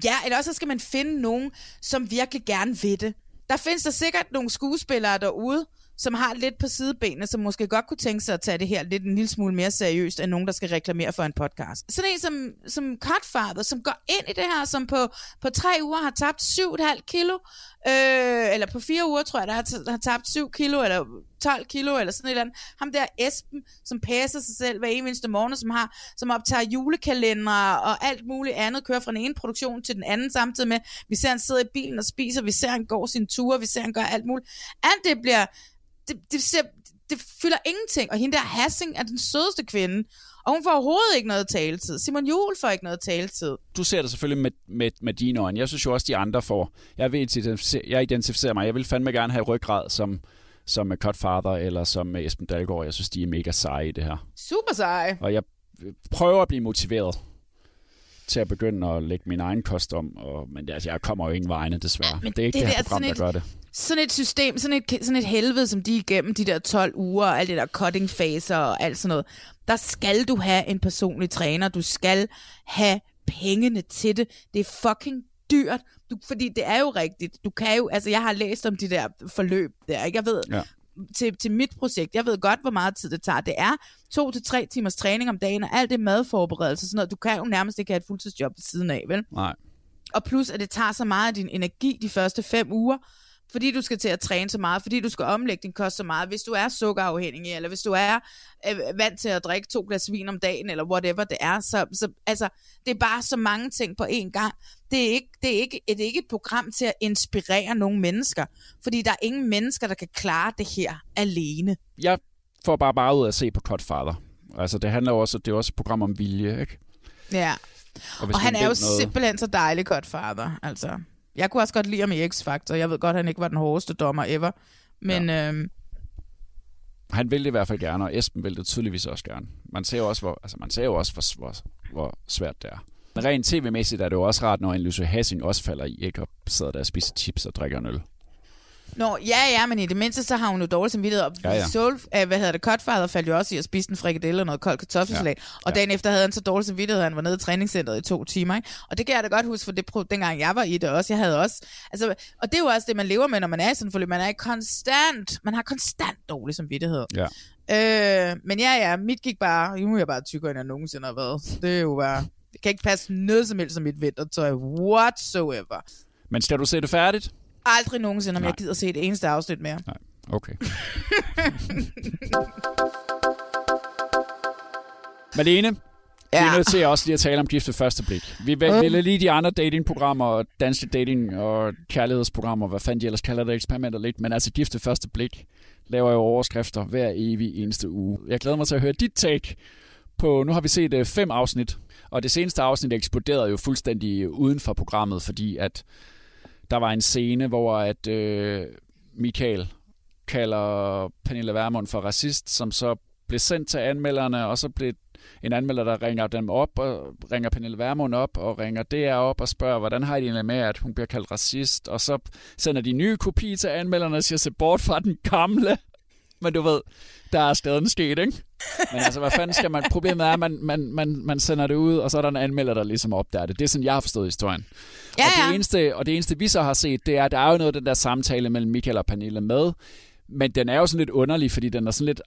Ja, eller også skal man finde nogen, som virkelig gerne vil det. Der findes der sikkert nogle skuespillere derude, som har lidt på sidebenene, som måske godt kunne tænke sig at tage det her lidt en lille smule mere seriøst, end nogen, der skal reklamere for en podcast. Sådan en som, som Cutfather, som går ind i det her, som på, på tre uger har tabt 7,5 kilo, øh, eller på fire uger, tror jeg, der har, t- har tabt 7 kilo, eller 12 kilo, eller sådan et eller andet. Ham der Esben, som passer sig selv hver eneste morgen, som har, som optager julekalendere og alt muligt andet, kører fra den ene produktion til den anden, samtidig med, vi ser han sidder i bilen og spiser, vi ser han går sine ture, vi ser han gør alt muligt. Alt det bliver, det, det, ser, det fylder ingenting, og hende der Hassing er den sødeste kvinde, og hun får overhovedet ikke noget taletid. Simon Juhl får ikke noget taletid. Du ser det selvfølgelig med, med, med dine øjne. Jeg synes jo også, de andre får. Jeg, vil identificere, jeg identificerer mig. Jeg vil fandme gerne have ryggrad som, som Cutfather eller som Esben Dalgaard. Jeg synes, de er mega seje i det her. Super sej. Og jeg prøver at blive motiveret til at begynde at lægge min egen kost om. Og, men altså, jeg kommer jo ingen vegne, desværre. men det er ikke det, det her der program, der sådan gør det. Sådan et system, sådan et, sådan et helvede, som de er igennem de der 12 uger, og alt det der cutting faser og alt sådan noget, der skal du have en personlig træner. Du skal have pengene til det. Det er fucking dyrt. Du, fordi det er jo rigtigt. Du kan jo, altså jeg har læst om de der forløb der, ikke? Jeg ved, Ja. til, til mit projekt. Jeg ved godt, hvor meget tid det tager. Det er to til tre timers træning om dagen, og alt det madforberedelse, sådan noget. Du kan jo nærmest ikke have et fuldtidsjob ved siden af, vel? Nej. Og plus, at det tager så meget af din energi de første fem uger, fordi du skal til at træne så meget, fordi du skal omlægge din kost så meget. Hvis du er sukkerafhængig, eller hvis du er øh, vant til at drikke to glas vin om dagen, eller whatever det er, så, så altså, det er bare så mange ting på én gang. Det er, ikke, det, er ikke, det er ikke et program til at inspirere nogle mennesker, fordi der er ingen mennesker, der kan klare det her alene. Jeg får bare bare ud af at se på Cutfather. Altså, det handler også, det er også et program om vilje, ikke? Ja. Og, Og han er jo noget- simpelthen så dejlig godt fader. Altså, jeg kunne også godt lide ham i X-Factor. Jeg ved godt, han ikke var den hårdeste dommer ever. Men ja. øhm, Han vil det i hvert fald gerne, og Esben vil det tydeligvis også gerne. Man ser jo også, hvor, altså, man ser jo også, hvor, hvor, hvor svært det er. Men rent tv-mæssigt er det jo også rart, når en Lucy Hassing også falder i, ikke? Og sidder der og spiser chips og drikker en øl. Nå, ja, ja, men i det mindste, så har hun jo dårlig samvittighed. Og Ja, ja. Soul, øh, hvad hedder det, Cutfather faldt jo også i at spise en frikadelle og noget koldt kartoffelsalat. Ja. Og dagen efter havde han så dårlig samvittighed, at han var nede i træningscenteret i to timer. Ikke? Og det kan jeg da godt huske, for det pro- dengang jeg var i det også. Jeg havde også, altså, og det er jo også det, man lever med, når man er i sådan forløb. Man er konstant, man har konstant dårlig samvittighed. Ja. Øh, men ja, ja, mit gik bare, nu er jeg bare tykkere, end jeg nogensinde har været. Det er jo bare, det kan ikke passe noget som helst som mit vintertøj, whatsoever. Men skal du se det færdigt? Aldrig nogensinde, om Nej. jeg gider se det eneste afsnit mere. Nej. Okay. Malene, ja. vi er nødt til også lige at tale om gift ved første blik. Vi vil, Mm. lige de andre datingprogrammer, og danske dating- og kærlighedsprogrammer, hvad fanden de ellers kalder det, eksperimenter lidt, men altså gift ved første blik laver jo overskrifter hver evig eneste uge. Jeg glæder mig til at høre dit take på, nu har vi set øh, fem afsnit, og det seneste afsnit eksploderede jo fuldstændig uden for programmet, fordi at der var en scene, hvor at øh, Michael kalder Pernille Vermund for racist, som så blev sendt til anmelderne, og så blev en anmelder, der ringer dem op, og ringer Pernille Vermund op, og ringer DR op og spørger, hvordan har de egentlig med, at hun bliver kaldt racist, og så sender de nye kopi til anmelderne og siger, se bort fra den gamle. Men du ved, der er skaden sket, ikke? Men altså, hvad fanden skal man... Problemet er, at man, man, man, man sender det ud, og så er der en anmelder, der ligesom opdager det. Det er sådan, jeg har forstået historien. Ja, og, ja. det eneste, og det eneste, vi så har set, det er, at der er jo noget af den der samtale mellem Michael og Pernille med, men den er jo sådan lidt underlig, fordi den er sådan lidt...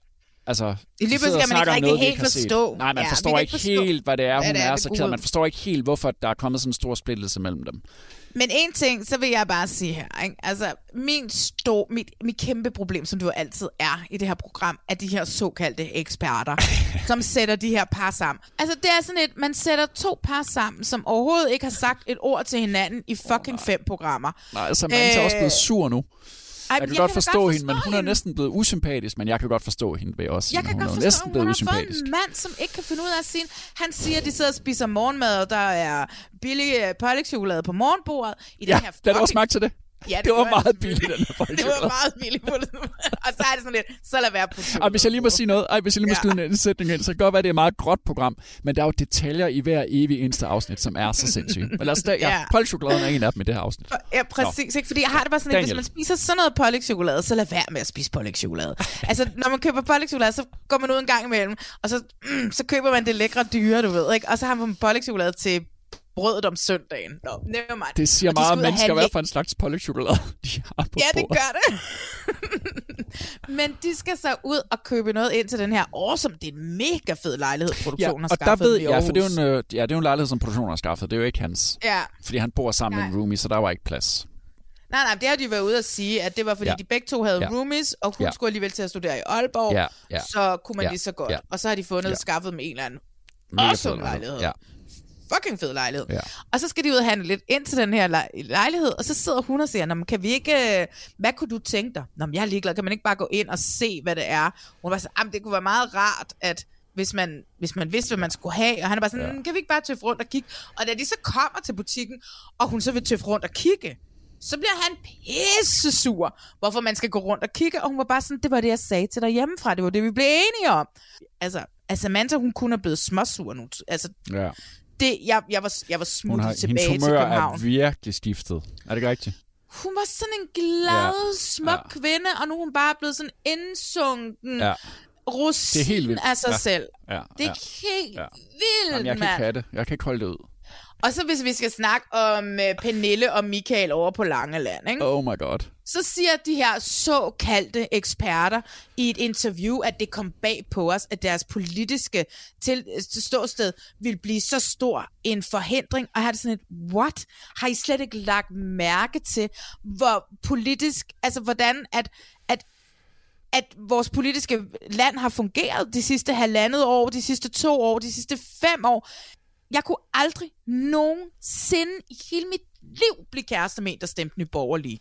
Altså, sidder og skal man ikke rigtig noget, helt forstå. Nej, man Ja, forstår ikke forstå, helt, hvad det er, hvad hun det er, er, så ud. Man forstår ikke helt, hvorfor der er kommet sådan en stor splittelse mellem dem. Men en ting, så vil jeg bare sige her, ikke? altså min stor, mit, mit kæmpe problem, som du altid er i det her program, er de her såkaldte eksperter, som sætter de her par sammen. Altså det er sådan et, man sætter to par sammen, som overhovedet ikke har sagt et ord til hinanden i fucking fem programmer. Nej, Samantha er også blevet sur nu. Ej, Jeg kan jeg godt kan forstå godt hende, men forstå hun er næsten blevet usympatisk, men jeg kan godt forstå hende ved også. Jeg kan hun godt er forstå, næsten hun blevet fået usympatisk. en mand, som ikke kan finde ud af at sige... Han siger, at de sidder og spiser morgenmad, og der er billig øh, pålægtschokolade på morgenbordet. I Ja, den her lad du også fucking- mærke til det. Ja, det var gjorde jeg meget billigt, den her Det var meget billigt. og så er det sådan lidt, så lad være på Ej, hvis jeg lige må sige noget, ej, hvis jeg lige må Ja. skyde en sætning ind, så kan det godt være, at det er et meget gråt program, men der er jo detaljer i hver evig eneste afsnit, som er så sindssyge. Men lad os da, ja, Ja. polchokoladen er en af dem i det her afsnit. Ja, præcis. Ikke? Fordi jeg har det bare sådan, at hvis man spiser sådan noget pålægtschokolade, så lad være med at spise pålægtschokolade. altså, når man køber pålægtschokolade, så går man ud en gang imellem, og så, mm, så køber man det lækre dyre, du ved, ikke? Og så har man pålægtschokolade til brødet om søndagen. Nå, never mind. Det siger Og meget om mennesker, hvad for en slags polchchokolade de har på Ja, det bordet. gør det. Men de skal så ud og købe noget ind til den her awesome, det er en mega fed lejlighed, Ja, produktionen har og der skaffet ved dem i jeg, for det er jo en, øh, ja, det er jo en lejlighed, som produktionen har skaffet. Det er jo ikke hans. Ja. Fordi han bor sammen med en roomie, så der var ikke plads. Nej, nej, det har de været ude at sige, at det var fordi, Ja. ja. de begge to havde Ja. ja. roomies, og hun Ja. ja. skulle alligevel til at studere i Aalborg, Ja, ja. så kunne man Ja, lige så godt. ja. Og så har de fundet Ja. ja. skaffet med en eller anden Mega awesome lejlighed. Ja. Fucking fed lejlighed. Ja. Og så skal de ud og handle lidt ind til den her lej- lejlighed, og så sidder hun og siger, Nå, kan vi ikke, øh, hvad kunne du tænke dig? Nå, men jeg er ligeglad, kan man ikke bare gå ind og se, hvad det er? Hun var så, "Jamen, det kunne være meget rart, at hvis man, hvis man vidste, hvad man skulle have, og han er bare sådan, ja. kan vi ikke bare tøffe rundt og kigge? Og da de så kommer til butikken, og hun så vil tøffe rundt og kigge, så bliver han pisse sur, hvorfor man skal gå rundt og kigge, og hun var bare sådan, det var det, jeg sagde til dig hjemmefra, det var det, vi blev enige om. Altså, altså Samantha, hun kunne have blevet småsur nu. Altså, ja. Det, jeg, jeg var, jeg var smuttet har, hendes tilbage til humør København. er virkelig skiftet. Er det ikke rigtigt? Hun var sådan en glad, Ja. ja. smuk ja. kvinde, og nu er hun bare blevet sådan indsunken Ja. ja. rosin Det er helt vildt. af sig Ja. selv. Ja, Det er ja. helt Ja. vildt, Jamen, jeg kan mand. ikke have det. Jeg kan ikke holde det ud. Og så hvis vi skal snakke om uh, Pernille og Michael over på Langeland, ikke? Oh my god. så siger de her såkaldte eksperter i et interview, at det kom bag på os, at deres politiske til, til ståsted vil blive så stor en forhindring. Og har det sådan et, what? Har I slet ikke lagt mærke til, hvor politisk, altså hvordan at, at at vores politiske land har fungeret de sidste halvandet år, de sidste to år, de sidste fem år. Jeg kunne aldrig nogensinde i hele mit liv blive kæreste med en, der stemte Nye Borgerlige.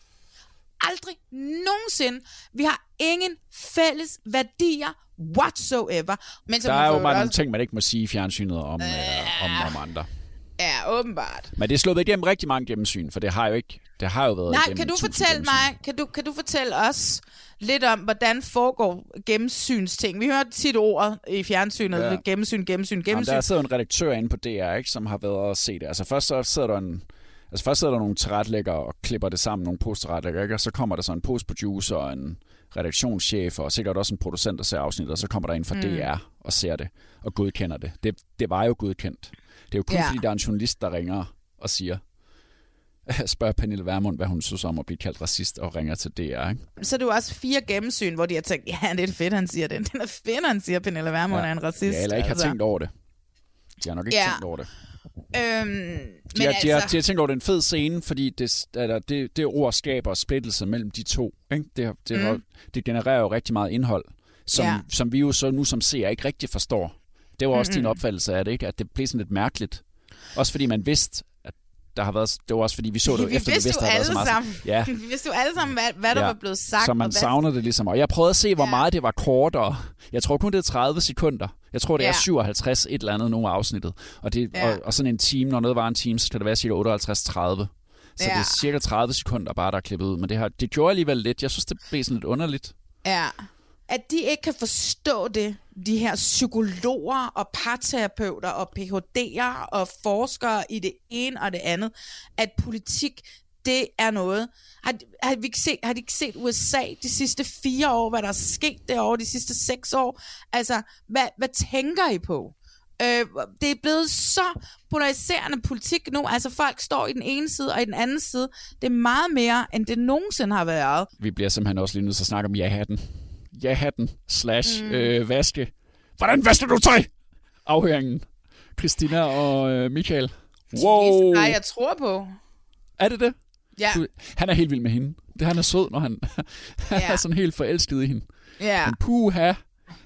Aldrig nogensinde. Vi har ingen fælles værdier whatsoever. Men som Der er jo bare nogle ting, man ikke må sige i fjernsynet om, øh, om, om andre. Ja, åbenbart. Men det er slået igennem rigtig mange gennemsyn, for det har jo ikke det har jo været Nej, kan du fortælle gennemsyn. mig, kan du, kan du fortælle os lidt om, hvordan foregår gennemsynsting? Vi hører tit ordet i fjernsynet, Ja. ja. gennemsyn, gennemsyn, Jamen, gennemsyn. der sidder en redaktør inde på DR, ikke, som har været og se det. Altså først så sidder der en Altså først sidder der nogle tilrettelæggere og klipper det sammen, nogle posttilrettelæggere, ikke? og så kommer der så en postproducer og en redaktionschef, og sikkert også en producent, der ser afsnittet, og så kommer der en fra Mm. DR og ser det, og godkender det. Det, det var jo godkendt. Det er jo kun Ja. fordi, der er en journalist, der ringer og siger, spørger Pernille Vermund, hvad hun synes om at blive kaldt racist, og ringer til DR. Ikke? Så er det jo også fire gennemsyn, hvor de har tænkt, ja, det er fedt, han siger det. Det er fedt, han siger, Pernille Vermund ja. er en racist. Ja, eller ikke har altså. tænkt over det. De har nok ikke Ja. tænkt over det. Øhm, De, men har, altså, de, har, de har tænkt over, det er en fed scene, fordi det, eller det, det ord skaber splittelse mellem de to. Ikke? Det, har- det, Mm. det genererer jo rigtig meget indhold, som, ja. som vi jo så nu som ser ikke rigtig forstår. Det var også Mm-mm. din opfattelse af det, ikke? at det blev sådan lidt mærkeligt. Også fordi man vidste, at der har været... Det var også fordi, vi så det vi efter, vi vidste vidste, jo der havde været så meget. Ja. vi vidste jo alle sammen, hvad, hvad der var blevet sagt. Så man savnede det ligesom. Og jeg prøvede at se, hvor meget det var kortere. Jeg tror kun, det er 30 sekunder. Jeg tror, det er Ja. 57 et eller andet nogle af afsnittet. Og, det, Ja. og, og sådan en time, når noget var en time, så kan det være cirka 58-30. Så Ja. det er cirka 30 sekunder bare, der er klippet ud. Men det, har, det gjorde alligevel lidt. Jeg synes, det blev sådan lidt underligt. Ja. At de ikke kan forstå det, de her psykologer og parterapeuter og PhD'er og forskere i det ene og det andet, at politik, det er noget. Har, har, vi ikke set, har de ikke set USA de sidste fire år, hvad der er sket derovre de sidste seks år? Altså, hvad, hvad tænker I på? Øh, det er blevet så polariserende politik nu. Altså, folk står i den ene side og i den anden side. Det er meget mere, end det nogensinde har været. Vi bliver simpelthen også lige nødt til at snakke om ja-hatten. Ja-hatten slash Mm. øh, vaske. Hvordan vasker du tøj? Afhøringen. Christina og øh, Michael. Wow. Nej, jeg tror på. Er det det? Ja. Du, han er helt vild med hende. Det han er sød, når han, han Ja. er sådan helt forelsket i hende. Ja. Men puha,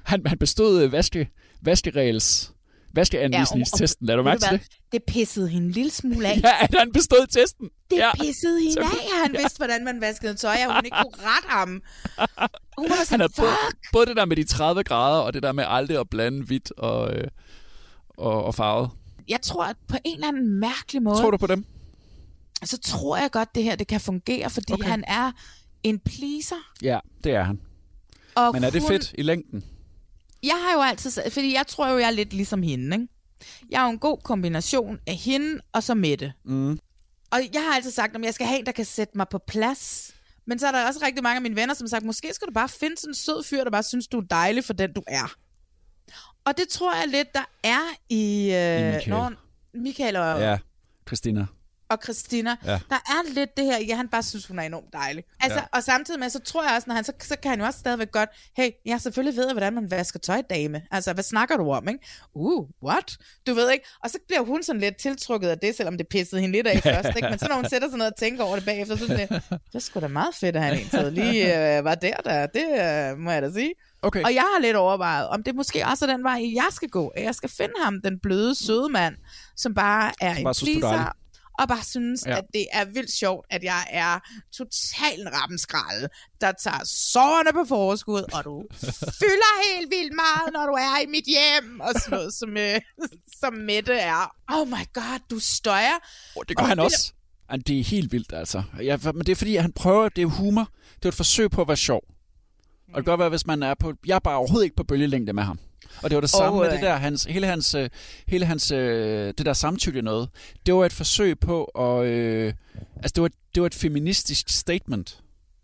han, han bestod øh, vaske, vaskeregels, vaskeanvisningstesten. Lad du mærke til hvad? det? Det pissede hende en lille smule af. Ja, at han bestod testen. Det ja. pissede hende af, at han vidste, hvordan man vaskede tøj, og hun ikke kunne rette ham. Hun var Han sådan, har både, fuck. både det der med de 30 grader, og det der med aldrig at blande hvidt og, øh, og, og farvet. Jeg tror, at på en eller anden mærkelig måde, Tror du på dem? så tror jeg godt, det her det kan fungere, fordi okay. han er en pleaser. Ja, det er han. Og Men er det hun, fedt i længden? Jeg har jo altid sagt, fordi jeg tror jo, jeg er lidt ligesom hende, ikke? Jeg er jo en god kombination af hende og så Mette. Mm. Og jeg har altid sagt, at jeg skal have en, der kan sætte mig på plads. Men så er der også rigtig mange af mine venner, som har sagt, måske skal du bare finde sådan en sød fyr, der bare synes, du er dejlig for den, du er. Og det tror jeg lidt, der er i... Øh, I Michael. Når, Michael og, Ja, Christina. Og Christina. Ja. Der er lidt det her, ja, han bare synes, hun er enormt dejlig. Altså, Ja. Og samtidig med, så tror jeg også, når han, så, så kan han jo også stadigvæk godt, hey, jeg selvfølgelig ved, hvordan man vasker tøj, dame. Altså, hvad snakker du om, ikke? Uh, what? Du ved ikke? Og så bliver hun sådan lidt tiltrukket af det, selvom det pissede hende lidt af først, ikke? Men så når hun sætter sig ned og tænker over det bagefter, så det sådan lidt, det sgu da meget fedt, at han egentlig lige øh, var der, der. Det øh, må jeg da sige. Okay. Og jeg har lidt overvejet, om det måske også er den vej, jeg skal gå. At jeg skal finde ham, den bløde, søde mand, som bare er Som en bare er pleaser. Og bare synes, Ja. at det er vildt sjovt, at jeg er total en rappenskralde, der tager sårene på forskud, og du fylder helt vildt meget, når du er i mit hjem, og sådan noget, som, øh, som Mette er. Oh my god, du støjer. Oh, det gør Og han det- også. Det er helt vildt, altså. Ja, men det er fordi, at han prøver, det er humor. Det er et forsøg på at være sjov. Og det kan godt være, hvis man er på... Jeg er bare overhovedet ikke på bølgelængde med ham. Og det var det samme med Overhovedet det der, hans, hele hans, øh, hele hans, øh, det der samtykke noget. Det var et forsøg på at, øh, altså det var, det var et feministisk statement.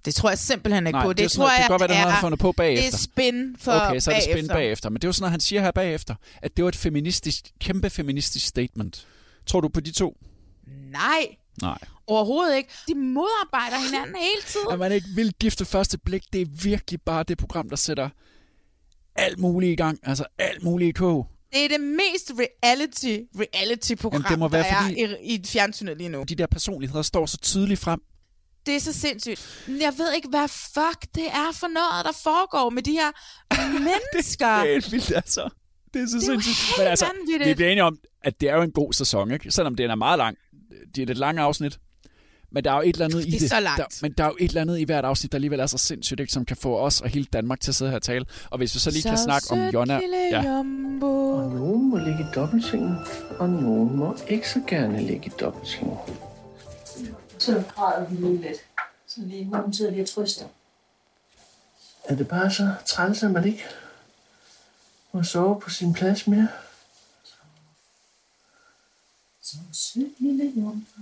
Det tror jeg simpelthen ikke Nej, på. det, Det, tror noget, det jeg kan godt være, det har fundet på bagefter. Det er spin for Okay, så er det spin bagefter. bagefter. Men det er jo sådan noget, han siger her bagefter, at det var et feministisk, kæmpe feministisk statement. Tror du på de to? Nej, Nej. overhovedet ikke. De modarbejder hinanden hele tiden. Er man ikke vildt gift første blik? Det er virkelig bare det program, der sætter alt muligt i gang. Altså alt muligt i kog. Det er det mest reality, reality-program, Jamen, det må være, der er fordi- i, i fjernsynet lige nu. De der personligheder står så tydeligt frem. Det er så sindssygt. Jeg ved ikke, hvad fuck det er for noget, der foregår med de her mennesker. Det er helt vildt, altså. Det er så Det er sindssygt. Men altså, vi bliver enige om, at det er jo en god sæson, ikke? Selvom den er meget lang. Det er lidt lange afsnit. Men der er jo et eller andet i Det er det. så langt. Der, men der er jo et eller andet i hvert afsnit, der alligevel er så sindssygt, ikke? som kan få os og hele Danmark til at sidde her og tale. Og hvis vi så lige kan snakke om Jonna... Ja. Ja, Og nogen må ligge i dobbeltsengen, og nogen må ikke så gerne ligge i dobbeltsengen. Så græder vi lige lidt. Så lige hun sidder lige og trøster. Er det bare så træls, at man ikke må sove på sin plads mere? Så sødt lille jomfru,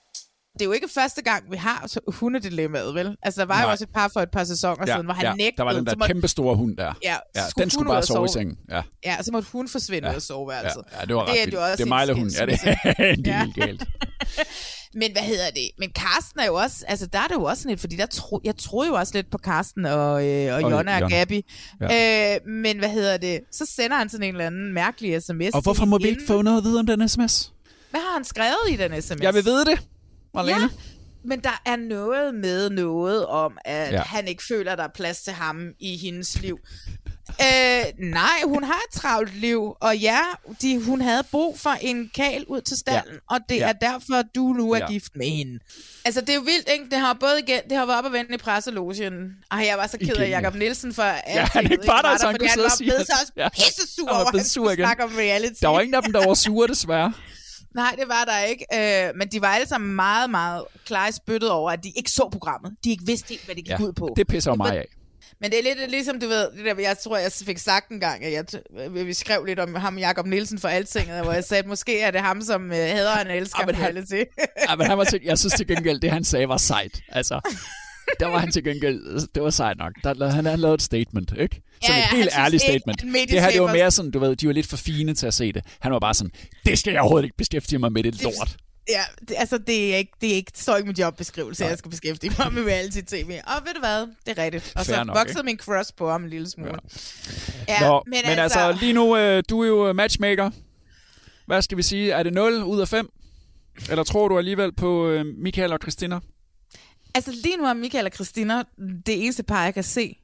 det er jo ikke første gang, vi har hundedilemmaet, vel? Altså, der var Nej. jo også et par for et par sæsoner ja, siden, hvor han ja. nægtede. Der var den der måtte- kæmpe store hund der. Ja, ja skulle den skulle bare og sove i sove? sengen. Ja. Ja, så måtte hun forsvinde ja. ud af soveværelset. Ja, ja, det var ret det er vildt. også Det er Mejlehund, ja, det er, det er helt galt. Men hvad hedder det? Men Karsten er jo også, altså der er det jo også lidt, fordi der tro, jeg troede jo også lidt på Karsten og, øh, og Og Jonna og. Gabi. Ja. Øh, men hvad hedder det? Så sender han sådan en eller anden mærkelig sms. Og hvorfor må vi ikke få noget at vide om den sms? Hvad har han skrevet i den sms? Jeg vil vide det, Marlene. Ja, men der er noget med noget om, at Ja. ja. han ikke føler, at der er plads til ham i hendes liv. øh, nej, hun har et travlt liv, og ja, de, hun havde brug for en kal ud til stallen, ja. og det Ja. ja. er derfor, du nu er Ja. ja. gift med hende. Altså, det er jo vildt, ikke? Det har både igen, det har været op og vende i presselogen. Ej, jeg var så ked af ja. Jacob Nielsen for at Ja, han ikke var der, så han kunne han sidde og var sige, blevet så at- ja. pissesur Han var over, at han sur igen. snakke om reality. Der var ingen af dem, der var sure, desværre. Nej, det var der ikke. Øh, men de var alle sammen meget, meget klare spyttet over, at de ikke så programmet. De ikke vidste helt, hvad det gik Ja, ud på. det pisser mig af. Men det er lidt ligesom, du ved, det der, jeg tror, jeg fik sagt en gang, at jeg, vi skrev lidt om ham, Jakob Nielsen for altinget, hvor jeg sagde, at måske er det ham, som øh, hader han elsker Ja, men han- reality. Ja, men han var til, jeg synes til gengæld, det han sagde var sejt. Altså, der var han til gengæld, det var sejt nok. Der, han havde lavet et statement, ikke? Sådan Ja, et ja, helt han ærligt ikke, statement. Det her, det var mere sådan, du ved, de var lidt for fine til at se det. Han var bare sådan, det skal jeg overhovedet ikke beskæftige mig med, det lort. Ja, det, altså det er ikke, det er ikke, står ikke med jobbeskrivelse, Nej. jeg skal beskæftige mig med reality-tv. Og ved du hvad, det er rigtigt. Og Fair så nok, voksede ikke? min crush på ham en lille smule. Ja, Nå, men, men altså, altså lige nu, øh, du er jo øh, matchmaker. Hvad skal vi sige? Er det 0 ud af 5? Eller tror du alligevel på øh, Michael og Christina? Altså lige nu er Michael og Christina det eneste par, jeg kan se,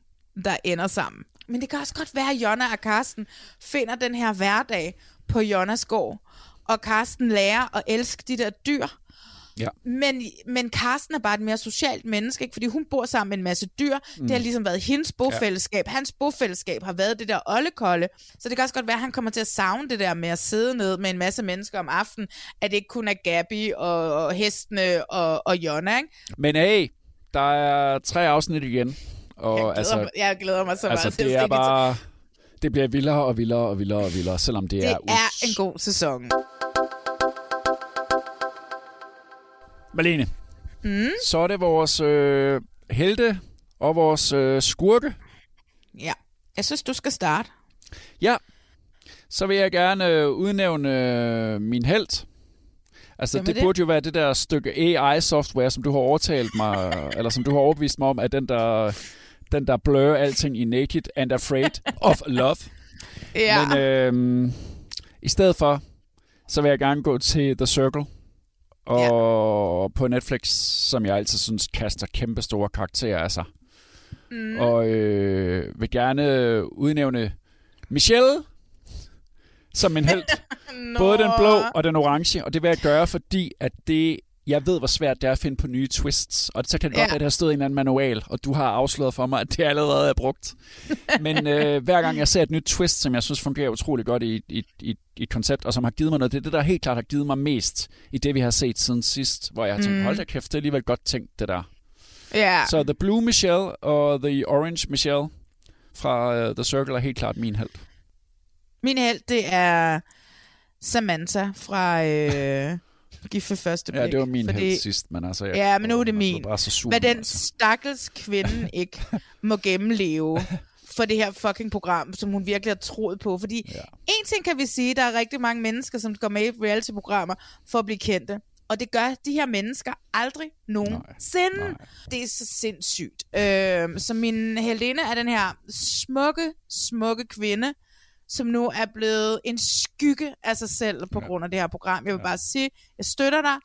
der ender sammen. Men det kan også godt være, at Jonna og Karsten finder den her hverdag på Jonnas gård. Og Karsten lærer at elske de der dyr. Ja. Men, men Karsten er bare et mere socialt menneske, ikke? fordi hun bor sammen med en masse dyr. Mm. Det har ligesom været hendes bofællesskab. Ja. Hans bofællesskab har været det der oldekolde. Så det kan også godt være, at han kommer til at savne det der med at sidde ned med en masse mennesker om aftenen. At det ikke kun er Gabby og, og hestene og, og Jonna. Ikke? Men hey, der er tre afsnit igen. Og Jeg glæder, altså, mig, jeg glæder mig så altså, meget til at det er bare... Det bliver vildere og vildere og vildere og vildere, selvom det, Det er... er en god sæson. Malene, Mm. så er det vores øh, helte og vores øh, skurke. Ja, jeg synes, du skal starte. Ja, så vil jeg gerne øh, udnævne øh, min held. Altså, Hvem det, det? burde jo være det der stykke AI-software, som du har overtalt mig, eller som du har overbevist mig om, at den der, den der blør alting i Naked and Afraid of Love. Ja. Men øh, i stedet for, så vil jeg gerne gå til The Circle. Og på Netflix, som jeg altid synes kaster kæmpe store karakterer af sig. Mm. Og øh, vil gerne udnævne Michelle som en held. Både den blå og den orange. Og det vil jeg gøre, fordi at det, jeg ved, hvor svært det er at finde på nye twists. Og så kan det godt Ja. være, at det har stået i en eller anden manual, og du har afsløret for mig, at det allerede er brugt. Men øh, hver gang jeg ser et nyt twist, som jeg synes fungerer utrolig godt i, i, i, i et koncept, og som har givet mig noget, det er det, der helt klart har givet mig mest i det, vi har set siden sidst, hvor jeg har tænkt, Mm. hold da kæft, det er alligevel godt tænkt, det der. Ja. Så The Blue Michelle og The Orange Michelle fra uh, The Circle er helt klart min held. Min held, det er Samantha fra øh, Gift ved første blik. Ja, det var min Fordi- held sidst, men altså... Jeg, Ja, men nu er det min. bare så sur. Hvad den stakkels kvinde ikke må gennemleve for det her fucking program, som hun virkelig har troet på. Fordi ja. en ting kan vi sige, der er rigtig mange mennesker, som går med i reality-programmer for at blive kendte. Og det gør de her mennesker aldrig nogensinde. Nej. Det er så sindssygt. Øh, så min heldinde er den her smukke, smukke kvinde, som nu er blevet en skygge af sig selv på grund af det her program. Jeg vil bare sige, jeg støtter dig,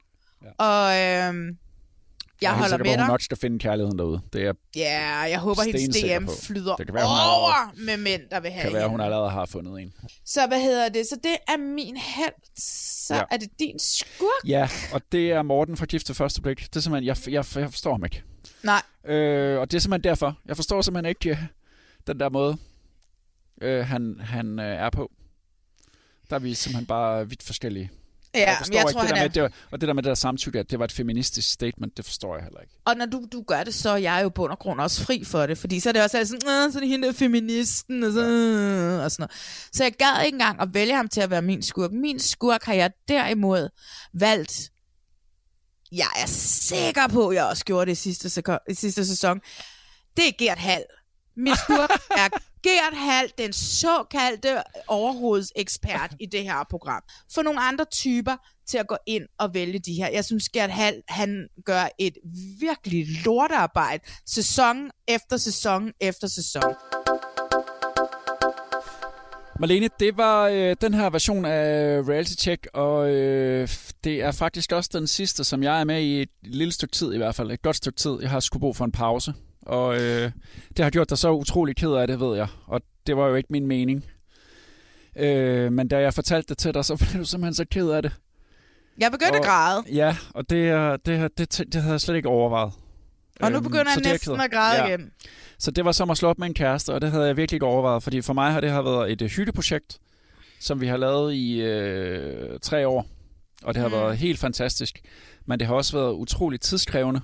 ja. og øh, jeg, jeg er holder sikker på, med at hun dig. nok skal finde kærligheden derude. Det er Ja, jeg håber, hendes DM på. flyder Det kan være, allerede- over med mænd, der vil have kan være, hun allerede har fundet en. Så hvad hedder det? Så det er min held. Så Ja. ja. er det din skurk? Ja, og det er Morten fra Gift til første blik. Det er simpelthen, jeg, jeg, jeg forstår ham ikke. Nej. Øh, og det er simpelthen derfor. Jeg forstår simpelthen ikke øh, den der måde, øh, han, han øh, er på. Der er vi simpelthen bare vidt forskellige. Ja, jeg jeg ikke tror, det der han med, er- det var, og det der med det der samtykke, at det var et feministisk statement, det forstår jeg heller ikke. Og når du, du gør det, så er jeg jo på og grund også fri for det. Fordi så er det også altid sådan, "Åh, så er det hende der feministen, og, så, og sådan noget. Så jeg gad ikke engang at vælge ham til at være min skurk. Min skurk har jeg derimod valgt. Jeg er sikker på, at jeg også gjorde det i sidste, i sidste sæson. Det er Gert Hall. Min skurk er Gert Hall, den såkaldte overhovedsekspert i det her program. For nogle andre typer til at gå ind og vælge de her. Jeg synes, Gert Hall, han gør et virkelig lortearbejde. Sæson efter sæson efter sæson. Marlene, det var øh, den her version af Reality Check, og øh, det er faktisk også den sidste, som jeg er med i et lille stykke tid i hvert fald. Et godt stykke tid. Jeg har sgu brug for en pause, og øh, det har gjort dig så utrolig ked af det, ved jeg. Og det var jo ikke min mening. Øh, men da jeg fortalte det til dig, så blev du simpelthen så ked af det. Jeg begyndte at græde. Ja, og det, det, det, det, det havde jeg slet ikke overvejet. Og nu Øhm, begynder så jeg næsten at græde igen. Så det var som at slå op med en kæreste, og det havde jeg virkelig ikke overvejet, fordi for mig har det har været et øh, hytteprojekt, som vi har lavet i øh, tre år, og det har mm. været helt fantastisk, men det har også været utroligt tidskrævende,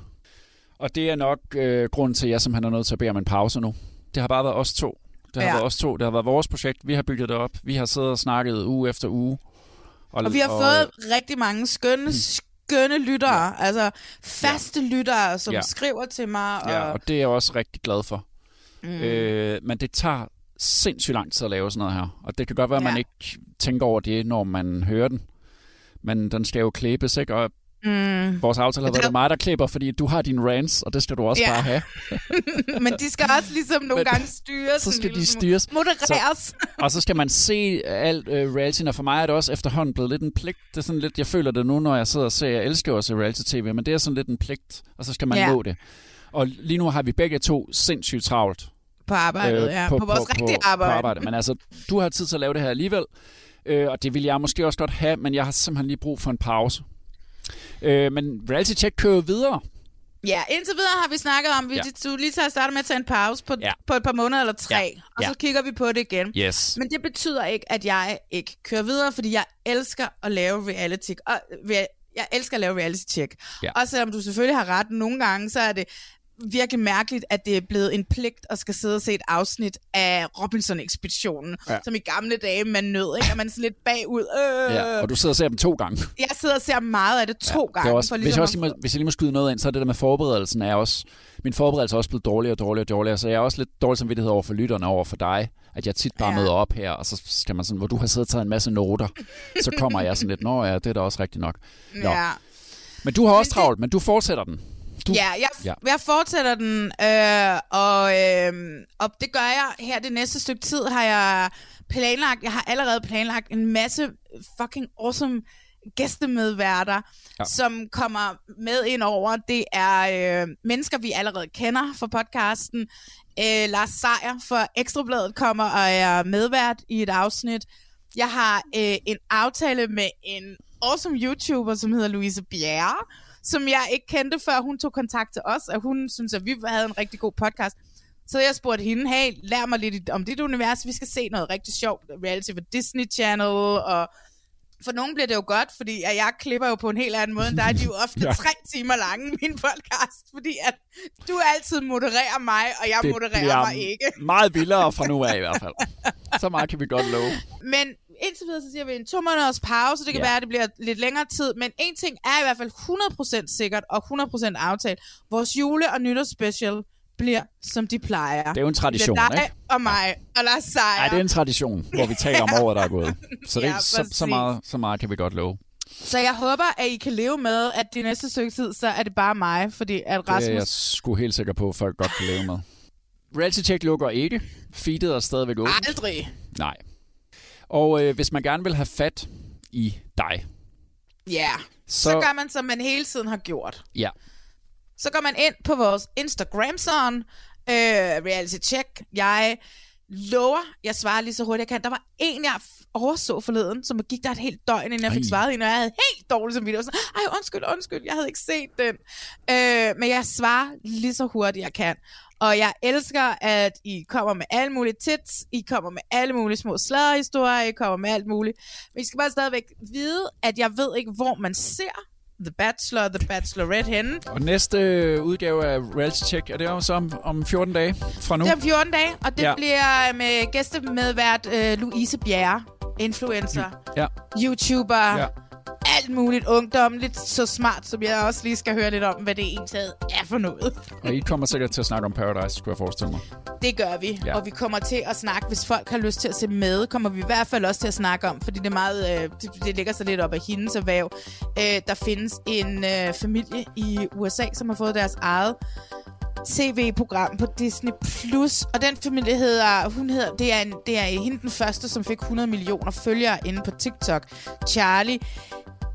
og det er nok øh, grunden til, at jeg simpelthen er nødt til at bede om en pause nu. Det har bare været os to. Det har Ja. været os to. Det har været vores projekt. Vi har bygget det op. Vi har siddet og snakket uge efter uge. Og vi har fået rigtig mange skønne, skønne lyttere. Ja. Altså faste ja. lyttere, som Ja. skriver til mig. Og... Ja, og det er jeg også rigtig glad for. Mm. Mm. Øh, men det tager sindssygt lang tid at lave sådan noget her. Og det kan godt være, at man Ja. ikke tænker over det, når man hører den. Men den skal jo klæbes, ikke? Og Mm. vores aftale har været, det er mig, der klæber, fordi du har din rants, og det skal du også Ja. bare have. Men de skal også ligesom nogle Men- gange styres. så skal de styres. Modereres. Og så skal man se alt øh, reality, og for mig er det også efterhånden blevet lidt en pligt. Det er sådan lidt, jeg føler det nu, når jeg sidder og ser, jeg elsker også reality-tv, men det er sådan lidt en pligt, og så skal man Ja. nå det. Og lige nu har vi begge to sindssygt travlt. På arbejdet, Øh, ja. På, vores rigtige arbejde. På arbejde. Men altså, du har tid til at lave det her alligevel, øh, og det vil jeg måske også godt have, men jeg har simpelthen lige brug for en pause. Øh, men reality check kører videre. Ja, indtil videre har vi snakket om, at vi Ja. du lige tager starte med at tage en pause på, Ja. på et par måneder eller tre, Ja. og så Ja. kigger vi på det igen. Yes. Men det betyder ikke, at jeg ikke kører videre, fordi jeg elsker at lave reality. Og, rea- jeg elsker at lave reality check. Ja. Også selvom du selvfølgelig har ret nogle gange, så er det virkelig mærkeligt, at det er blevet en pligt at skal sidde og se et afsnit af Robinson-ekspeditionen, Ja. ja. som i gamle dage man nød, ikke? Og man er sådan lidt bagud. Øh. Ja, og du sidder og ser dem to gange. Jeg sidder og ser meget af det to Det gange. er også, for hvis, ligesom jeg også lige må, hvis jeg lige må skyde noget ind, så er det der med forberedelsen er også... Min forberedelse er også blevet dårligere og dårligere og dårligere, så jeg er også lidt dårlig samvittighed over for lytterne over for dig, at jeg tit bare ja. Ja. møder op her, og så skal man sådan, hvor du har siddet og taget en masse noter, så kommer jeg sådan lidt, nå ja, det er da også rigtigt nok. Nå. Ja. Men du har også travlt, men du fortsætter den. Du, Ja, jeg, Ja. jeg fortsætter den, øh, og, øh, og det gør jeg her det næste stykke tid, har jeg planlagt, jeg har allerede planlagt en masse fucking awesome gæstemedværter, ja. som kommer med ind over. Det er øh, mennesker, vi allerede kender fra podcasten. Øh, Lars Seier fra Ekstrabladet kommer og er medvært i et afsnit. Jeg har øh, en aftale med en awesome YouTuber, som hedder Louise Bjerre, som jeg ikke kendte, før hun tog kontakt til os, og hun synes, at vi havde en rigtig god podcast. Så jeg spurgte hende, hey, lær mig lidt om dit univers, vi skal se noget rigtig sjovt reality for Disney Channel, og for nogen bliver det jo godt, fordi at jeg klipper jo på en helt anden måde, end dig. De er jo ofte ja. tre timer lange, min podcast, fordi at du altid modererer mig, og jeg det modererer mig ikke. meget vildere fra nu af i hvert fald. Så meget kan vi godt love. Men indtil videre, så siger vi en to måneders pause. Det kan Ja. ja. være, at det bliver lidt længere tid. Men en ting er i hvert fald 100% sikkert og 100% aftalt. Vores jule- og nytårsspecial bliver, som de plejer. Det er jo en tradition, Det er dig ikke? og mig og Lars Seier. Ja, det er en tradition, hvor vi taler om året, der er gået. Så, det, Ja, så, så, meget, så meget kan vi godt love. Så jeg håber, at I kan leve med, at de næste stykke tid, så er det bare mig, fordi at Det er Rasmus... jeg sgu helt sikker på, at folk godt kan leve med. Reality Check lukker ikke. Feedet er stadigvæk åbent. Aldrig. Nej. Og øh, hvis man gerne vil have fat i dig, Ja, så... Så- så gør man, som man hele tiden har gjort. ja, Så går man ind på vores Instagram sådan øh, reality check. Jeg lover, jeg svarer lige så hurtigt jeg kan. Der var en, jeg overså forleden, som gik der et helt døgn, inden jeg fik Ej. svaret hende, og jeg havde helt dårligt som video. Sådan, Ej, undskyld, undskyld, jeg havde ikke set den. Øh, men jeg svarer lige så hurtigt jeg kan. Og jeg elsker, at I kommer med alle mulige tits, I kommer med alle mulige små sladderhistorier, I kommer med alt muligt. Men I skal bare stadigvæk vide, at jeg ved ikke, hvor man ser The Bachelor og The Bachelorette henne. og næste øh, udgave af Reality Check, er det jo så om, om 14 dage fra nu? Det er om 14 dage, og det ja. bliver med gæstemedvært øh, Louise Bjerre, influencer, Ja. YouTuber, Ja. Alt muligt ungdomligt, så smart, som jeg også lige skal høre lidt om, hvad det egentlig er for noget. Og I kommer sikkert til at snakke om Paradise, skulle jeg forestille mig. Det gør vi, ja. og vi kommer til at snakke, hvis folk har lyst til at se med, kommer vi i hvert fald også til at snakke om, fordi det er meget, øh, det, det ligger sig lidt op af hendes erhverv. Øh, der findes en øh, familie i USA, som har fået deres eget tv-program på Disney+. Plus, og den familie hedder, hun hedder, det er, en, det er hende den første, som fik 100 millioner følgere inde på TikTok. Charlie